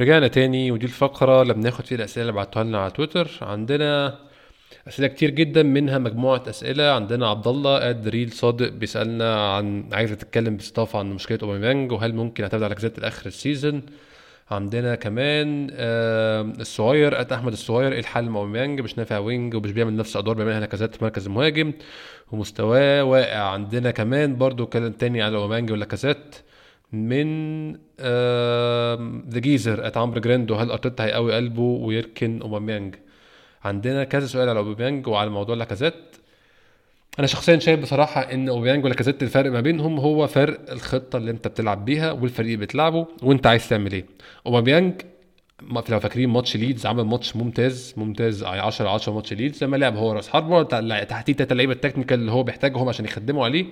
[SPEAKER 1] رجعنا تاني ودي الفقرة اللي بناخد فيها الأسئلة اللي بعتوها لنا على تويتر. عندنا أسئلة كتير جدا منها مجموعة أسئلة. عندنا عبد الله قاد ريل صادق بيسألنا عن عايز تتكلم باستضافة عن مشكلة أوباميانج وهل ممكن يعتمد على جزات لآخر السيزون عندنا كمان الصغير ات أحمد الصغير إيه الحل مع أوباميانج؟ مش نافع وينج ومش بيعمل نفس الأدوار بيعملها كذات في مركز المهاجم ومستواه واقع. عندنا كمان برضو كلام تاني على أوباميانج ولاكازيت من ذا جيزر at عمرو جراندو هل أرتيتا هيقوي قلبه ويركن أوباميانج؟ عندنا كذا سؤال على أوباميانج وعلى موضوع لاكازيت. أنا شخصيا شايف بصراحة إن أوباميانج ولاكازيت الفرق ما بينهم هو فرق الخطة اللي أنت بتلعب بيها والفريق بتلعبه وأنت عايز تعمل إيه. أوباميانج لو فاكرين ماتش ليدز عمل ماتش ممتاز ممتاز 10 10 ماتش ليدز لما لعب هو راس حربة تحتيه ثلاثة لعيبة ال technical اللي هو بيحتاجهم عشان يخدموا عليه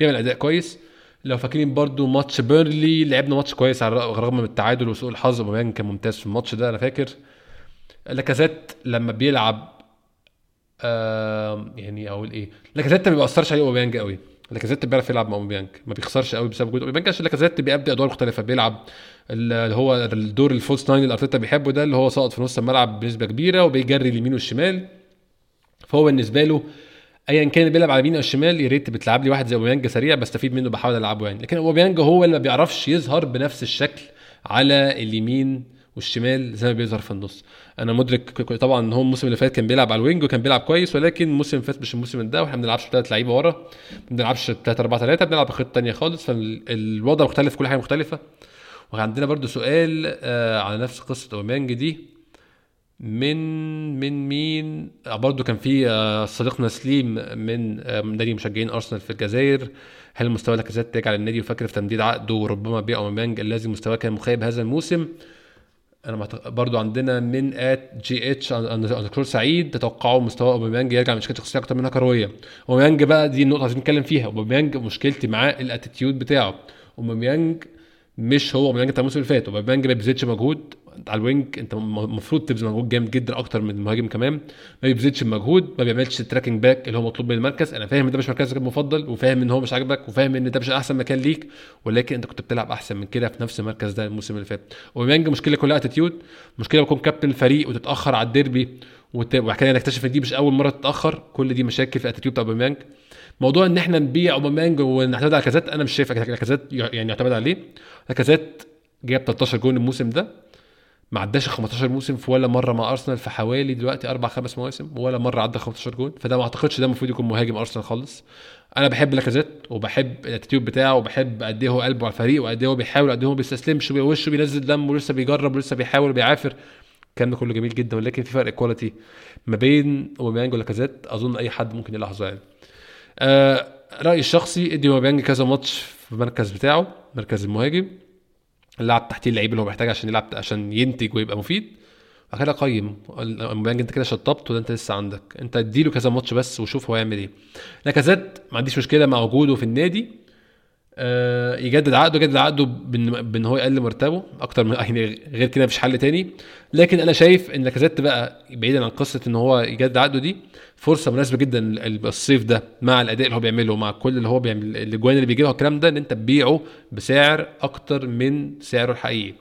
[SPEAKER 1] بيعمل أداء كويس. لو فاكرين برضو ماتش بيرنلي لعبنا ماتش كويس على الرغم من التعادل وسوء الحظ اوباميانج كان ممتاز في الماتش ده أنا فاكر. لاكازيت لما بيلعب آه يعني أقول إيه لاكازيت ما بيأثرش عليه أوباميانج قوي. لاكازيت بيعرف يلعب مع أوباميانج ما بيخسرش قوي بسبب وجود أوباميانج. عشان لاكازيت بيأدي أدوار مختلفة بيلعب اللي هو الدور ال false nine اللي أرتيتا بيحبه ده اللي هو ساقط في نص الملعب بنسبة كبيرة وبيجري اليمين والشمال. فهو بالنسبة له ايا كان بيلعب على اليمين أو الشمال يا ريت بتلعب لي واحد زي أوباميانج سريع بستفيد منه بحاول ألعبه يعني. لكن أوباميانج هو اللي ما بيعرفش يظهر بنفس الشكل على اليمين والشمال زي ما بيظهر في النص. أنا مدرك طبعا هو الموسم اللي فات كان بيلعب على ال wing وكان بيلعب كويس ولكن الموسم اللي فات مش الموسم ده وإحنا ما بنلعبش ثلاث لعيبة ورا. ما بنلعبش 3 4 3 بنلعب بخطة ثانية خالص. فالوضع مختلف كل حاجة مختلفة. وعندنا برضو سؤال آه على نفس قصة أوباميانج دي. من من مين؟ آه برضو كان في آه صديقنا سليم من آه نادي مشجعين أرسنال في الجزائر. هل مستوى لاكازيت تجعل النادي يفكر في تمديد عقده وربما بيع أوباميانج الذي مستواه كان مخيب هذا الموسم؟ أنا. برضو عندنا من at GH underscore سعيد تتوقعوا مستوى أوباميانج يرجع مشكله شخصيه أكتر منها كروية. أوباميانج بقى دي النقطة عايزين نتكلم فيها. أوباميانج مشكلتي معاه ال attitude بتاعه. أوباميانج مش هو. أوباميانج بتاع الموسم اللي فات. أوباميانج ما بيبذلش مجهود. على ال wing انت المفروض تبذل مجهود جامد جدا أكتر من المهاجم كمان. ما بيبذلش مجهود ما بيعملش tracking back اللي هو مطلوب من المركز. أنا فاهم إن ده مش مركزك المفضل وفاهم إن هو مش عاجبك وفاهم إن ده مش أحسن مكان ليك ولكن أنت كنت بتلعب أحسن من كده في نفس المركز ده الموسم اللي فات. أوباميانج مشكلة كلها attitude مشكلة بكون كابتن الفريق وتتأخر على الديربي وبعد كده نكتشف إن دي مش أول مرة تتأخر. كل دي مشاكل في ال attitude بتاع موضوع إن إحنا نبيع أوباميانج ونعتمد على لاكازيت أنا مش شايف لاكازيت يعني يعتمد عليه. لاكازيت جاب 13 جون الموسم ده. ما عداش 15 موسم في ولا مرة مع أرسنال في حوالي دلوقتي أربع خمس مواسم ولا مرة عدى 15 جون. فده ما أعتقدش ده المفروض يكون مهاجم أرسنال خالص. أنا بحب لاكازيت وبحب ال attitude بتاعه وبحب قد إيه هو قلبه على الفريق وقد إيه هو بيحاول قد إيه هو ما بيستسلمش وشه بينزل دم ولسه بيجرب ولسه بيحاول وبيعافر. الكلام كله جميل جدا ولكن في فرق quality ما بين أوباميانج ولاكازيت. أظن أي حد ممكن يلاحظه يعني. آه رأيي الشخصي إدي أوباميانج كذا ماتش في المركز بتاعه مركز المهاجم. اللعب تحتيه اللعيب اللي هو محتاج عشان يلعب عشان ينتج ويبقى مفيد. بعد كده قيم. اوباميانج انت كده شطبت وده انت لسه عندك. انت اديله كذا ماتش بس وشوف هو يعمل إيه. لاكازيت ما عنديش مشكلة مع وجوده في النادي. يجدد عقده يجدد عقده بان هو يقل مرتبه أكتر من يعني غير كده مفيش حل تاني. لكن أنا شايف إن لاكازيت بقى بعيدا عن قصة إن هو يجدد عقده دي فرصة مناسبة جدا الصيف ده مع الأداء اللي هو بيعمله مع كل اللي هو بيعمل الأجوان اللي بيجيبها الكلام ده إن أنت تبيعه بسعر أكتر من سعره الحقيقي.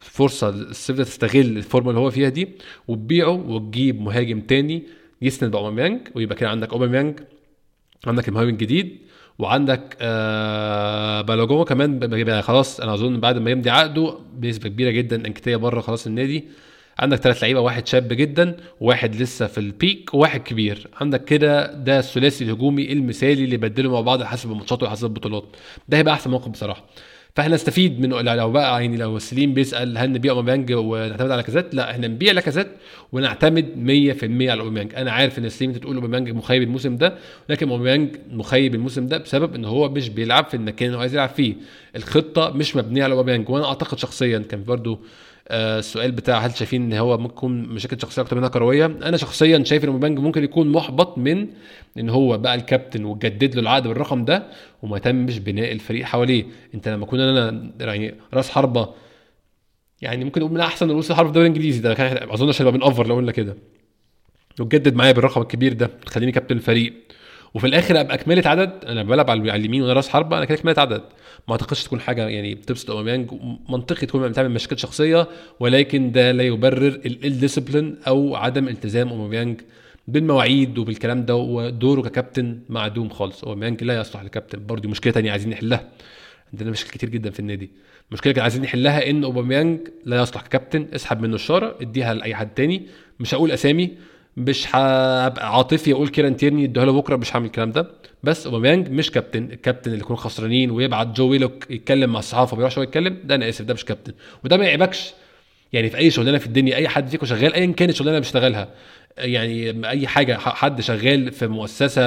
[SPEAKER 1] فرصة الصيف ده تستغل الفورمة اللي هو فيها دي وتبيعه وتجيب مهاجم تاني يسند بأوباميانج ويبقى كده عندك أوباميانج عندك المهاجم الجديد وعندك آه بالاجو كمان بيبقى خلاص أنا أظن بعد ما يمضي عقده بنسبة كبيرة جدا انكتيه بره خلاص النادي. عندك ثلاث لعيبة واحد شاب جدا وواحد لسه في ال peak وواحد كبير. عندك كده ده الثلاثي الهجومي المثالي اللي يبدلوا مع بعض حسب الماتشات وحسب البطولات. ده هيبقى أحسن موقف بصراحة. فاحنا نستفيد من لو بقى يعني لو سليم بيسأل هل نبيع اوباميانج ونعتمد على لاكازيت لا إحنا نبيع لاكازيت ونعتمد 100% على اوباميانج. أنا عارف ان سليم انت تقول اوباميانج مخيب الموسم ده لكن اوباميانج مخيب الموسم ده بسبب ان هو مش بيلعب في المكان اللي هو عايز يلعب فيه. الخطة مش مبنية على اوباميانج وأنا اعتقد شخصيا كان برضو آه السؤال بتاع هل شايفين إن هو ممكن يكون مشاكل شخصية أكتر منها كروية؟ أنا شخصيا شايف ان اوباميانج ممكن يكون محبط من إن هو بقى الكابتن وجدد له العقد بالرقم ده وما تمش بناء الفريق حواليه. أنت لما كنا أنا يعني رأس حربة يعني ممكن نقول من أحسن رؤوس الحرب في الدوري الإنجليزي. ده اظن عشان بنأفر لو قلنا كده. وتجدد معايا بالرقم الكبير ده تخليني كابتن الفريق. وفي الآخر ابقى كماله عدد أنا بلعب على اليمين وأنا راس حربة أنا كده كماله عدد. ما اعتقدش تكون حاجة يعني بتبسط اوباميانج منطقي تكون بتعمل مشاكل شخصية ولكن ده لا يبرر ال discipline أو عدم التزام أوباميانج بالمواعيد وبالكلام ده. ودوره ككابتن معدوم خالص. أوباميانج لا يصلح لكابتن. برضه مشكلة تانية عايزين نحلها. عندنا مشاكل كتير جدا في النادي. مشكلة كان عايزين نحلها إن أوباميانج لا يصلح ككابتن اسحب منه الشارة اديها لأي حد تاني. مش هقول أسامي مش هبقى عاطفي أقول كيران تيرني اديها له بكره مش هعمل الكلام ده. بس اوباميانج مش كابتن الكابتن اللي يكون خسرانين ويبعت جو ويلوك يتكلم مع الصحافة وما هو يتكلم ده أنا اسف ده مش كابتن. وده ما يعيبكش. يعني في اي شغلانة في الدنيا اي حد فيكم شغال ايا كانت الشغلانه اللي بيشتغلها يعني اي حاجة حد شغال في مؤسسة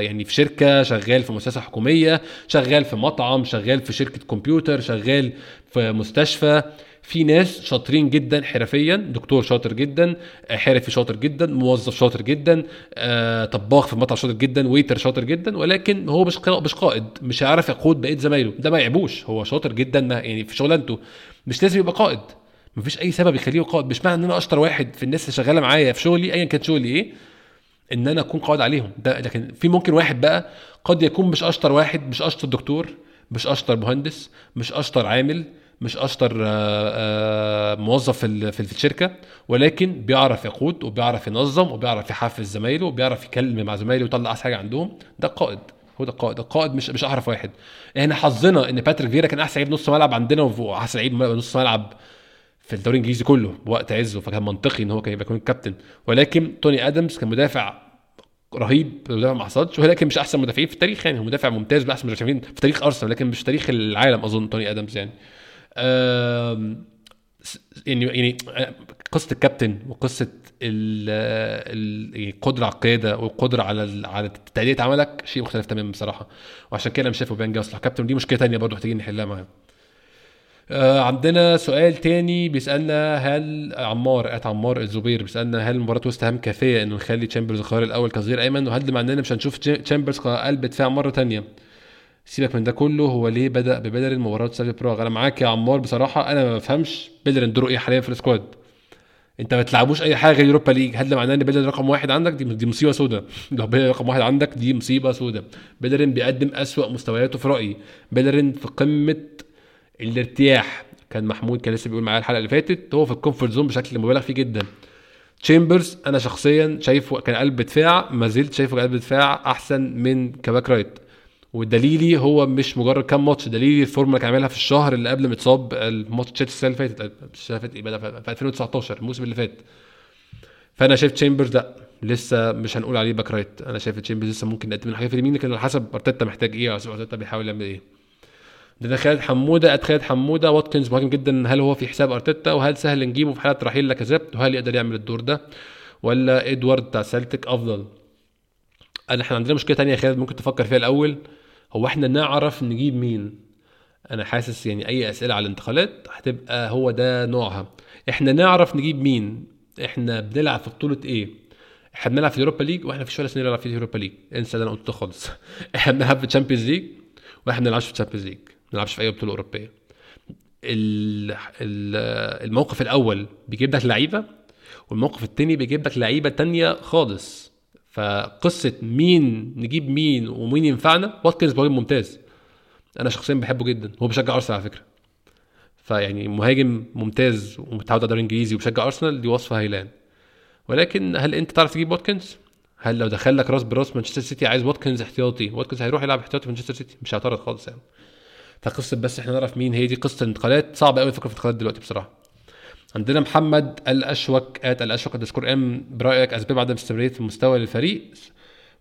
[SPEAKER 1] يعني في شركة شغال في مؤسسة حكومية شغال في مطعم شغال في شركة كمبيوتر شغال في مستشفى. في ناس شاطرين جدا حرفيا دكتور شاطر جدا حرفي شاطر جدا موظف شاطر جدا آه، طباخ في مطعم شاطر جدا ويتر شاطر جدا ولكن هو مش مش قائد مش هيعرف يقود بقية زمايله. ده ما يعيبوش هو شاطر جدا ما يعني في شغلانته. مش لازم يبقى قائد. مفيش أي سبب يخليه قائد. مش معنى إن أنا أشطر واحد في الناس اللي شغالة معايا في شغلي ايا كان شغلي إيه إن أنا أكون قائد عليهم. ده لكن في ممكن واحد بقى قد يكون مش أشطر واحد مش أشطر دكتور مش أشطر مهندس مش أشطر عامل مش أشطر موظف في الشركة ولكن بيعرف يقود وبيعرف ينظم وبيعرف يحفز زمايله وبيعرف يكلم مع زمايله ويطلع أحسن حاجة عندهم. ده قائد. هو ده القائد القائد مش مش احرف واحد. إحنا حظنا إن باتريك فيرا كان أحسن لعيب نص ملعب عندنا واحسن لعيب نص ملعب في الدوري الإنجليزي كله بوقت عزه. فكان منطقي إن هو كان يبقى الكابتن ولكن توني آدمز كان مدافع رهيب مدافع ما حصلش ولكن مش أحسن مدافعين في التاريخ يعني. هو مدافع ممتاز باحسن مدافعين في تاريخ أرسنال لكن مش تاريخ العالم أظن توني آدمز يعني. يعني يعني آه، قصة الكابتن وقصة ال- ال- يعني القدره على القياده والقدره على على تأدية عملك شيء مختلف تماما بصراحة. وعشان كده أنا مش شايف أوباميانج يصلح. كابتن دي مشكلة تانية برضه محتاجين نحلها معاه آه عندنا سؤال تاني بيسألنا هل عمار at عمار الزبير بيسألنا هل مباراة ويست هام كافية إنه نخلي تشامبرز الخيار الأول كظهير أيمن؟ وهل ده معناه مش هنشوف تش- تشامبرز كقلب دفاع مرة تانية؟ سيبك من ده كله هو ليه بدأ ببدل مباراة سلافيا براغ أنا معاك يا عمار بصراحة أنا ما بفهمش بيلرين دوره إيه حاليا في ال squad. أنت ما بتلعبوش أي حاجة غير يوروبا ليج. هل ده معناه إن بيلرين رقم واحد عندك؟ دي, دي مصيبة سوداء لو بيلرين رقم واحد عندك دي مصيبة سوداء بيلرين بيقدم أسوأ مستوياته في رأيي. بيلرين في قمة الارتياح. كان محمود كان لسه بيقول معايا الحلقة اللي فاتت هو في ال comfort zone بشكل مبالغ فيه جدا. تشامبرز أنا شخصيا شايفه كان قلب دفاع ما زلت شايفه قلب دفاع أحسن من ك back right. ودليلي هو مش مجرد كام ماتش دليلي الفورمة اللي كان عاملها في الشهر اللي قبل ما اتصاب الماتش السنة اللي فاتت السنة اللي فاتت إيه بقى في 2019 الموسم اللي فات. فأنا شايف تشامبرز لأ لسه مش هنقول عليه back right. أنا شايف تشامبرز لسه ممكن نقدم له حاجة في اليمين لكن على حسب أرتيتا محتاج إيه أو أرتيتا بيحاول يعمل إيه. عندنا خالد حمودة قد خالد حمودة واتكينز مهاجم جدا. هل هو في حساب أرتيتا؟ وهل سهل نجيبه في حالة رحيل لاكازيت؟ وهل يقدر يعمل الدور ده؟ ولا إدوارد بتاع سلتيك أفضل؟ إحنا عندنا مشكلة تانية خالد ممكن تفكر فيها الأول. هو إحنا نعرف نجيب مين؟ أنا حاسس يعني أي أسئلة على الانتقالات هتبقى هو ده نوعها. إحنا نعرف نجيب مين؟ إحنا بنلعب في بطولة إيه؟ إحنا بنلعب في Europa League وإحنا فيش ولا سنه نلعب في Europa League. إنسى اللي أنا قلته خالص. إحنا بنلعب في ال Champions League وإحنا بنلعبش في ال Champions League. ما بنلعبش في أي بطولة أوروبية. ال- ال- الموقف الأول بيجيب لك لعيبة والموقف التاني بيجيب لك لعيبة تانية خالص. فقصة مين نجيب مين ومين ينفعنا واتكنز مهاجم ممتاز. أنا شخصيا بحبه جدا هو بيشجع أرسنال على فكرة. فيعني مهاجم ممتاز ومتعود على الدوري الانجليزي وبيشجع أرسنال دي وصفة هايلان ولكن هل أنت تعرف تجيب واتكنز هل لو دخل لك راس براس مانشستر سيتي عايز واتكنز احتياطي واتكنز هيروح يلعب احتياطي في مانشستر سيتي؟ مش هيعترض خالص يعني. فقصة بس إحنا نعرف مين هي دي قصة الانتقالات. صعبة قوي الفكرة في الانتقالات دلوقتي بصراحة. عندنا محمد الأشوك at الأشوك underscore M برأيك أسباب عدم استمرارية المستوى للفريق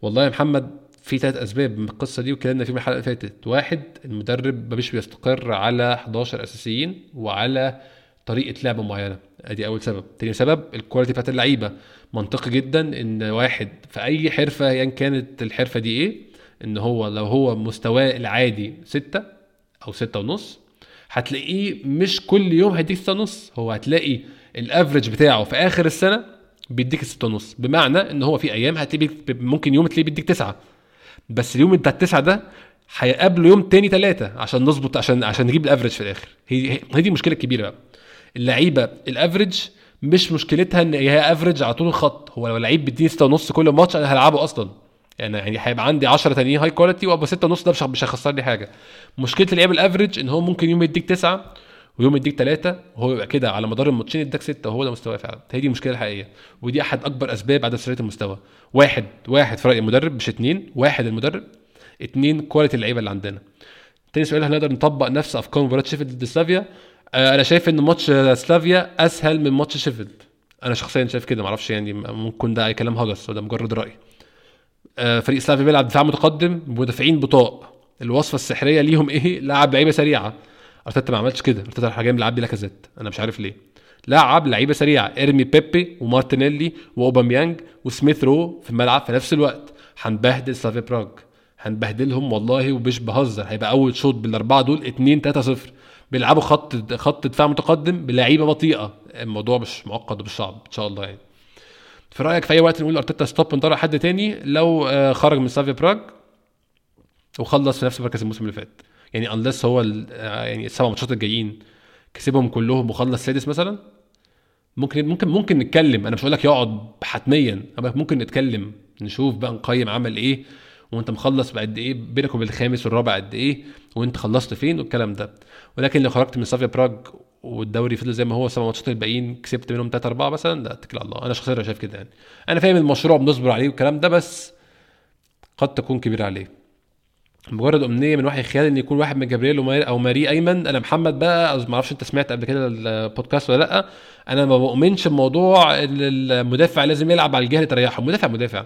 [SPEAKER 1] والله يا محمد في ثلاث أسباب من القصة دي واتكلمنا فيهم الحلقة اللي فاتت. واحد المدرب مش بيستقر على 11 أساسيين وعلى طريقة لعب معينة. أدي أول سبب. تاني سبب ال quality بتاعت اللعيبة. منطقي جدا إن واحد في أي حرفة ايا كانت الحرفة دي إيه؟ إن هو لو هو مستواه العادي ستة أو ستة ونص هتلاقيه مش كل يوم هيديك ستة ونص. هو هتلاقي ال average بتاعه في آخر السنة بيديك ستة ونص. بمعنى إن هو في أيام هتلاقيه بيك- ممكن يوم تلاقيه بيديك تسعة. بس اليوم بتاع التسعة ده هيقابله يوم تاني ثلاثة عشان نظبط عشان عشان نجيب ال average في الآخر. هي هي دي المشكلة الكبيره بقى. اللعيبة ال average مش مشكلتها إن هي average على طول الخط. هو لو لعيب بيديني 6 ونص كل ماتش أنا هلعبه أصلا. يعني يعني هيبقى عندي 10 تانيين high quality وأبقى 6 ونص ده مش مش هيخسرني حاجة. مشكلة اللعيب ال average إن هو ممكن يوم يديك 9 ويوم يديك 3 وهو يبقى كده على مدار الماتشين يديك 6 وهو ده مستواه فعلا. هي دي المشكلة الحقيقية. ودي أحد أكبر أسباب عدم استمراريه المستوى. واحد واحد في راي المدرب مش اتنين واحد المدرب اتنين quality اللعيبة اللي عندنا. تاني سؤال هنقدر نطبق نفس أفكار مباراة شيفيلد ضد سلافيا؟ آه، أنا شايف إن ماتش سلافيا أسهل من ماتش شيفيلد. أنا شخصيا شايف كده معرفش يعني ممكن ده أي كلام هجس وده مجرد رأي. فريق سلافيا بيلعب دفاع متقدم بمدافعين بطاء الوصفة السحرية ليهم إيه؟ لعب لعيبة سريعة. أرتيتا ما عملش كده. أرتيتا راح جاي بيلعب لاكازيت أنا مش عارف ليه. لعب لعيبة سريعة. ارمي بيبي ومارتينيلي وأوباميانج وسميث رو في الملعب في نفس الوقت. هنبهدل سلافيا براغ. هنبهدلهم والله ومش بهزر. هيبقى أول شوط بالأربعة دول 2 3 0 بيلعبوا خط خط دفاع متقدم بلعيبة بطيئة. الموضوع مش معقد ومش صعب إن شاء الله يعني. في رأيك في أي وقت نقول أرتيتا stop على حد تاني لو آه، خرج من سلافيا براغ وخلص في نفس مركز الموسم اللي فات. يعني unless هو آه، يعني السبع ماتشات الجايين كسبهم كلهم وخلص سادس مثلا ممكن ممكن ممكن نتكلم. أنا مش هقول لك يقعد حتميا بقولك ممكن نتكلم نشوف بقى نقيم عمل إيه وأنت مخلص بقد إيه بينك وبين الخامس والرابع قد إيه وأنت خلصت فين والكلام ده. ولكن لو خرجت من سافيا براج والدوري فضل زي ما هو سبع ماتشات الباقيين كسبت منهم 3 4 مثلا لا اتكل على الله. أنا شخصيا شايف كده يعني. أنا فاهم المشروع بنصبر عليه والكلام ده بس قد تكون كبيرة عليه. مجرد أمنية من وحي خيال إن يكون واحد من جبريل أو ماري أيمن. أنا محمد بقى ما أعرفش أنت سمعت قبل كده البودكاست ولا لأ. أنا ما بؤمنش بموضوع ال- المدافع لازم يلعب على الجهة اللي تريحه. مدافع مدافع.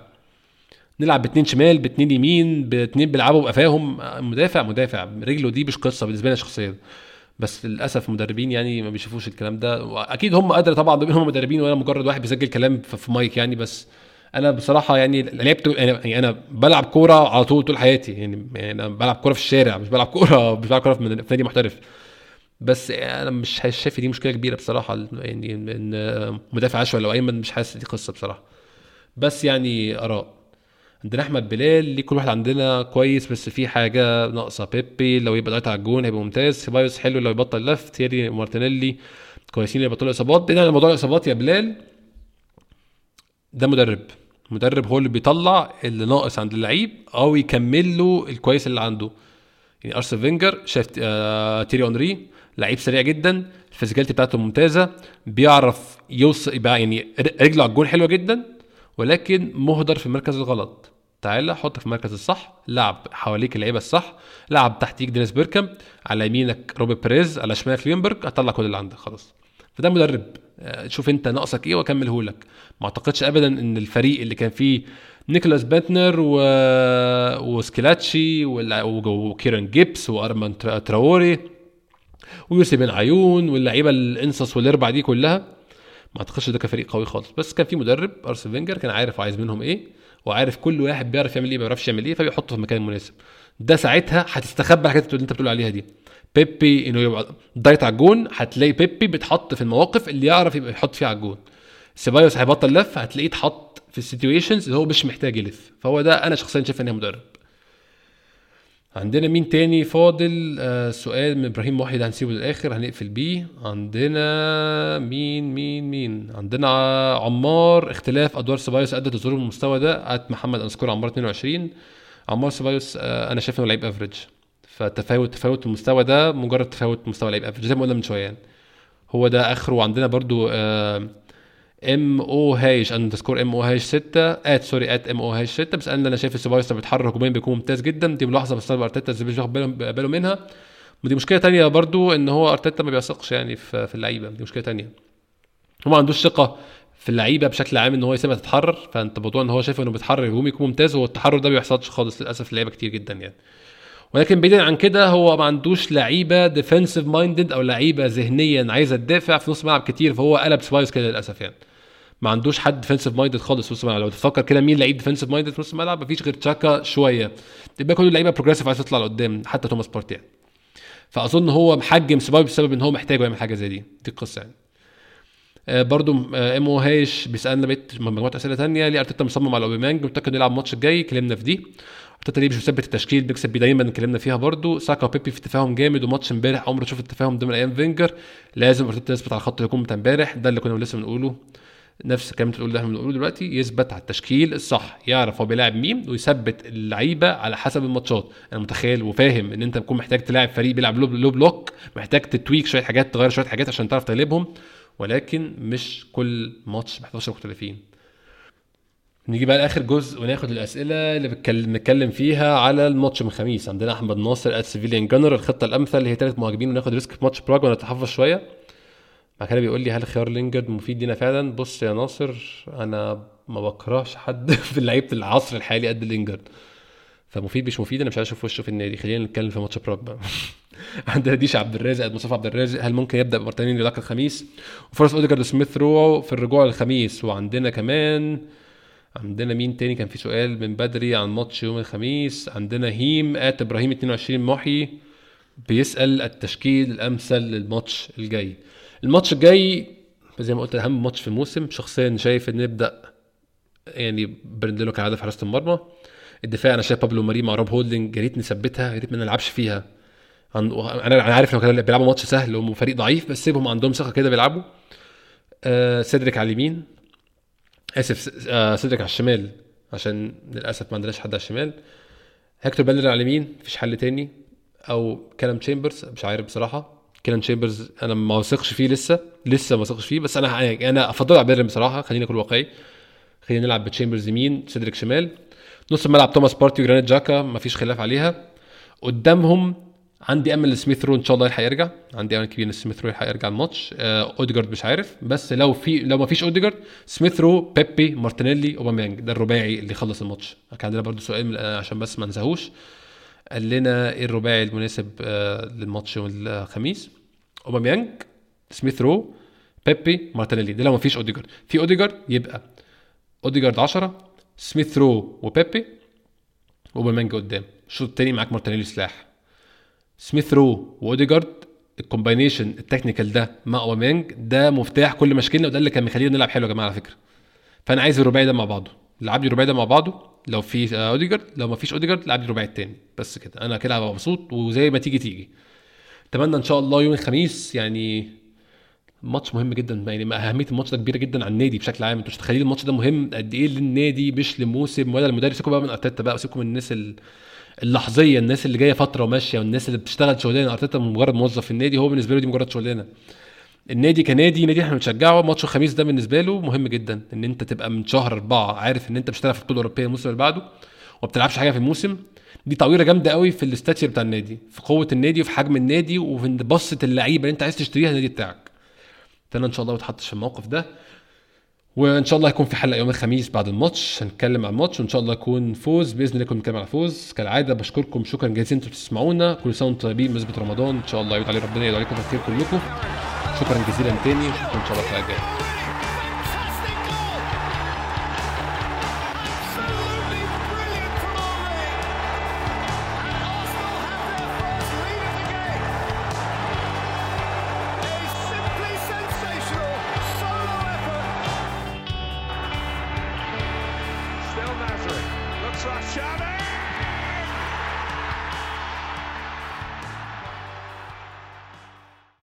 [SPEAKER 1] نلعب باتنين شمال باتنين يمين باتنين بيلعبوا بقفاهم. مدافع مدافع. رجله دي مش قصة بالنسبة لي شخصيا. بس للأسف المدربين يعني ما بيشوفوش الكلام ده. واكيد هم ادرى طبعا هم مدربين وأنا مجرد واحد بيسجل كلام في مايك يعني بس أنا بصراحة يعني لعبت يعني أنا بلعب كورة على طول طول حياتي يعني, يعني أنا بلعب كورة في الشارع مش بلعب كورة مش بلعب كورة في نادي محترف. بس أنا مش شايف دي مشكلة كبيرة بصراحة يعني إن مدافع أشول أو أيمن مش حاسس دي قصة بصراحة. بس يعني آراء. عندنا أحمد بلال ليه كل واحد عندنا كويس بس في حاجة ناقصة؟ بيبي لو يبقى دايركت على الجون هيبقى ممتاز. سيبايوس حلو لو يبطل لف تيري مارتينيلي كويسين اللي يبطلوا إصابات. بعيدا عن موضوع الإصابات يا بلال ده مدرب. مدرب هو اللي بيطلع اللي ناقص عند اللعيب أو يكمل له الكويس اللي عنده. يعني أرسن فينجر شاف آه تييري أونري لعيب سريع جدا ال physicality بتاعته ممتازة بيعرف يوصل يبقى يعني رجله على الجون حلوة جدا. ولكن مهدر في المركز الغلط. تعالى حط في المركز الصح لعب حواليك اللعيبة الصح لعب تحتيك دينيس بيركامب على يمينك روبرت بيريز على شمالك ليونبرج هتطلع كل اللي عندك خلاص. فده مدرب آه، شوف أنت ناقصك إيه وأكمله لك. ما أعتقدش ابدا إن الفريق اللي كان فيه نيكولاس بنتنر و... وسكيلاتشي وكيران جيبس وأرمان تراوري ويوسف بن عيون واللعيبة الأنصص والأربع دي كلها ما أعتقدش ده كفريق قوي خالص. بس كان في مدرب أرسن فينجر كان عارف عايز منهم إيه وعارف كل واحد بيعرف يعمل إيه ما بيعرفش يعمل إيه فبيحطه في المكان المناسب. ده ساعتها هتستخبى الحاجات اللي أنت بتقول عليها دي. بيبي إنه يبقى دايت على الجون هتلاقي بيبي بيتحط في المواقف اللي يعرف يبقى يحط فيها على الجون. سيبايوس هيبطل لف هتلاقيه اتحط في ال situations اللي هو مش محتاج يلف. فهو ده أنا شخصيا شايف ان هي مدرب. عندنا مين تاني فاضل؟ آه سؤال من إبراهيم محي ده هنسيبه للآخر هنقفل بيه. عندنا مين مين مين؟ عندنا عمار اختلاف أدوار سيبايوس ادت لظهور المستوى ده. ات محمد انسكور عمار 22 عمار سيبايوس آه أنا شايف إنه لعيب افريج فتفاوت تفاوت المستوى ده مجرد تفاوت مستوى لعيب افريج زي ما قلنا من شوية. يعني هو ده آخره. وعندنا برضو آه ام أو هايش اندرسكور ام أو هايش 6 ات سوري ات ام أو هايش 6 بس أنا شايف السوبايس بيتحرك هجوميا بيكون ممتاز جدا. دي ملاحظة بس أرتيتا مش واخد باله منها. ودي مشكلة تانية برضو إن هو أرتيتا ما بيثقش يعني في, اللعيبة. دي مشكلة تانية. هو ما عندوش ثقة في اللعيبة بشكل عام إن هو يسيبها تتحرر. فأنت موضوع إن هو شايف إنه بيتحرر هجومي يكون ممتاز هو التحرر ده ما بيحصلش خالص للأسف اللعيبه كتير جدا يعني. ولكن بعيدا عن كده هو ما عندوش لعيبة defensive minded أو لعيبة ذهنيا عايزة تدافع في نص ملعب كتير فهو قلب سيبايوس كده للأسف يعني. ما عندوش حد defensive minded خالص في نص الملعب لو تفكر كده مين لعيب defensive minded في نص الملعب مفيش غير تشاكا شوية. تبقى كل اللعيبة بروجريسيف عايز تطلع لقدام حتى توماس بارتي يعني. فأظن هو محجم سبايب بسبب إن هو محتاج يعمل حاجة زي دي. دي القصة يعني. آه برضو آه ام أو هايش بيسألنا بيت مجموعة أسئلة ثانية ليه أرتيتا مصمم على اوبيمانج متأكد يلعب الماتش الجاي. اتكلمنا في دي. ليه مش مثبت التشكيل بيكسب بيه دايما اتكلمنا فيها برضو. ساكا وبيبي في تفاهم جامد وماتش امبارح عمره شوف التفاهم ده من أيام فينجر. لازم أرتيتا يثبت على خط الهجوم بتاع امبارح ده اللي كنا لسه بنقوله. نفس الكلام اللي إحنا بنقوله دلوقتي يثبت على التشكيل الصح يعرف هو بيلاعب مين ويثبت اللعيبة على حسب الماتشات. أنا متخيل وفاهم إن أنت بتكون محتاج تلاعب فريق بيلعب لو بلوك محتاج ت tweak شوية حاجات تغير شوية حاجات عشان تعرف تغلبهم ولكن مش كل ماتش ب 11 مختلفين. نيجي بقى لآخر جزء وناخد الأسئلة اللي بنتكلم فيها على الماتش من الخميس عندنا أحمد ناصر at Civilian Gunner الخطة الأمثل هي ثلاث مهاجمين وناخد risk في ماتش براج ونتحفظ شوية. بعد كده بيقول لي هل خيار لينجرد مفيد لينا فعلا؟ بص يا ناصر أنا ما بكرهش حد في لعيبة العصر الحالي قد لينجرد فمفيد مش مفيد؟ أنا مش عايز أشوف وشه في النادي. خلينا نتكلم في ماتش براج بقى. عندنا ديش عبد الرازق قد مصطفى عبد الرازق هل ممكن يبدأ بمارتينيلي ذاك الخميس؟ وفرص أوديجارد سميث رو في الرجوع الخميس وعندنا كمان عندنا مين تاني؟ كان في سؤال من بدري عن ماتش يوم الخميس. عندنا هيم at إبراهيم 22 محي بيسأل التشكيل الأمثل للماتش الجاي. الماتش الجاي زي ما قلت أهم ماتش في الموسم. شخصيا شايف إن نبدأ يعني برند لينو كعاده في حراسة المرمى. الدفاع أنا شايف بابلو ماري مع روب هولدنج يا ريت نثبتها يا ريت ما نلعبش فيها. أنا عارف لو كانوا بيلعبوا ماتش سهل وهم فريق ضعيف بس سيبهم عندهم ثقة كده بيلعبوا. آه سيدريك على اليمين. آسف آه سيدريك على الشمال عشان للأسف ما عندناش حد على الشمال. هيكتور بييرين على اليمين مفيش حل تاني أو كالوم تشامبرز مش عارف بصراحة. كالوم تشامبرز أنا ما واثقش فيه لسه لسه ما واثقش فيه بس أنا يعني أنا أفضل بييرين بصراحة. خلينا نكون واقعي. خلينا نلعب بتشامبرز يمين سيدريك شمال. نص الملعب توماس بارتي وجرانيت جاكا ما فيش خلاف عليها. قدامهم عندي أمل سميث رو إن شاء الله يلحق يرجع. عندي أمل كبير إن سميث رو يرجع الماتش. آه أوديجارد مش عارف. بس لو في لو ما فيش أوديجارد سميث رو بيبي مارتينيلي أوباميانج. ده الرباعي اللي يخلص الماتش. كان عندنا برضو سؤال عشان بس ما ننساهوش. قال لنا إيه الرباعي المناسب آه للماتش يوم الخميس؟ أوباميانج سميث رو بيبي مارتينيلي. ده لو ما فيش أوديجارد. في أوديجارد يبقى أوديجارد 10 سميث رو وبيبي واوباميانج قدام. الشوط الثاني معاك مارتينيلي سلاح. سميث رو واوديجارد ال combination ال technical ده مع أوباميانج ده مفتاح كل مشكلنا وده اللي كان مخلينا نلعب حلو يا جماعة على فكرة. فأنا عايز الرباعي ده مع بعضه. لعب لي الرباعي ده مع بعضه. لو في أوديجارد لو ما فيش أوديجارد لعب لي الرباعي التاني. بس كده. أنا كده هبقى مبسوط وزي ما تيجي تيجي. أتمنى إن شاء الله يوم الخميس يعني ماتش مهم جدا يعني أهمية الماتش ده كبيرة جدا على النادي بشكل عام. أنتوا مش الماتش ده مهم؟ قد إيه للنادي مش لموسم ولا المدرب سيبكم بقى من أرتيتا بقى سيبكم من الناس اللحظية الناس اللي جاية فترة وماشية والناس اللي بتشتغل شغلانة ارتيتا مجرد موظف في النادي هو بالنسبة له دي مجرد شغلانة. النادي كنادي نادي إحنا بنشجعه ماتش الخميس ده بالنسبة له مهم جدا إن أنت تبقى من شهر أربعة عارف إن أنت مش في البطولة الأوروبية الموسم اللي بعده وما بتلعبش حاجة في الموسم. دي تعويره جامدة قوي في الاستاتشر بتاع النادي في قوة النادي وفي حجم النادي وفي بصة اللعيبة اللي أنت عايز تشتريها النادي بتاعك. فأنا إن شاء الله ما في الموقف ده. وإن شاء الله هيكون في حلقة يوم الخميس بعد الماتش هنتكلم عن الماتش وإن شاء الله يكون فوز بإذن الله نكون بنتكلم على فوز. كالعادة بشكركم شكرا جزيلا أنتم بتسمعونا. كل سنة وأنتم طيبين رمضان إن شاء الله يعود عليه ربنا يدعو عليكم بالخير كلكم. شكرا جزيلا تاني واشوفكم إن شاء الله
[SPEAKER 2] الحلقة الجاية.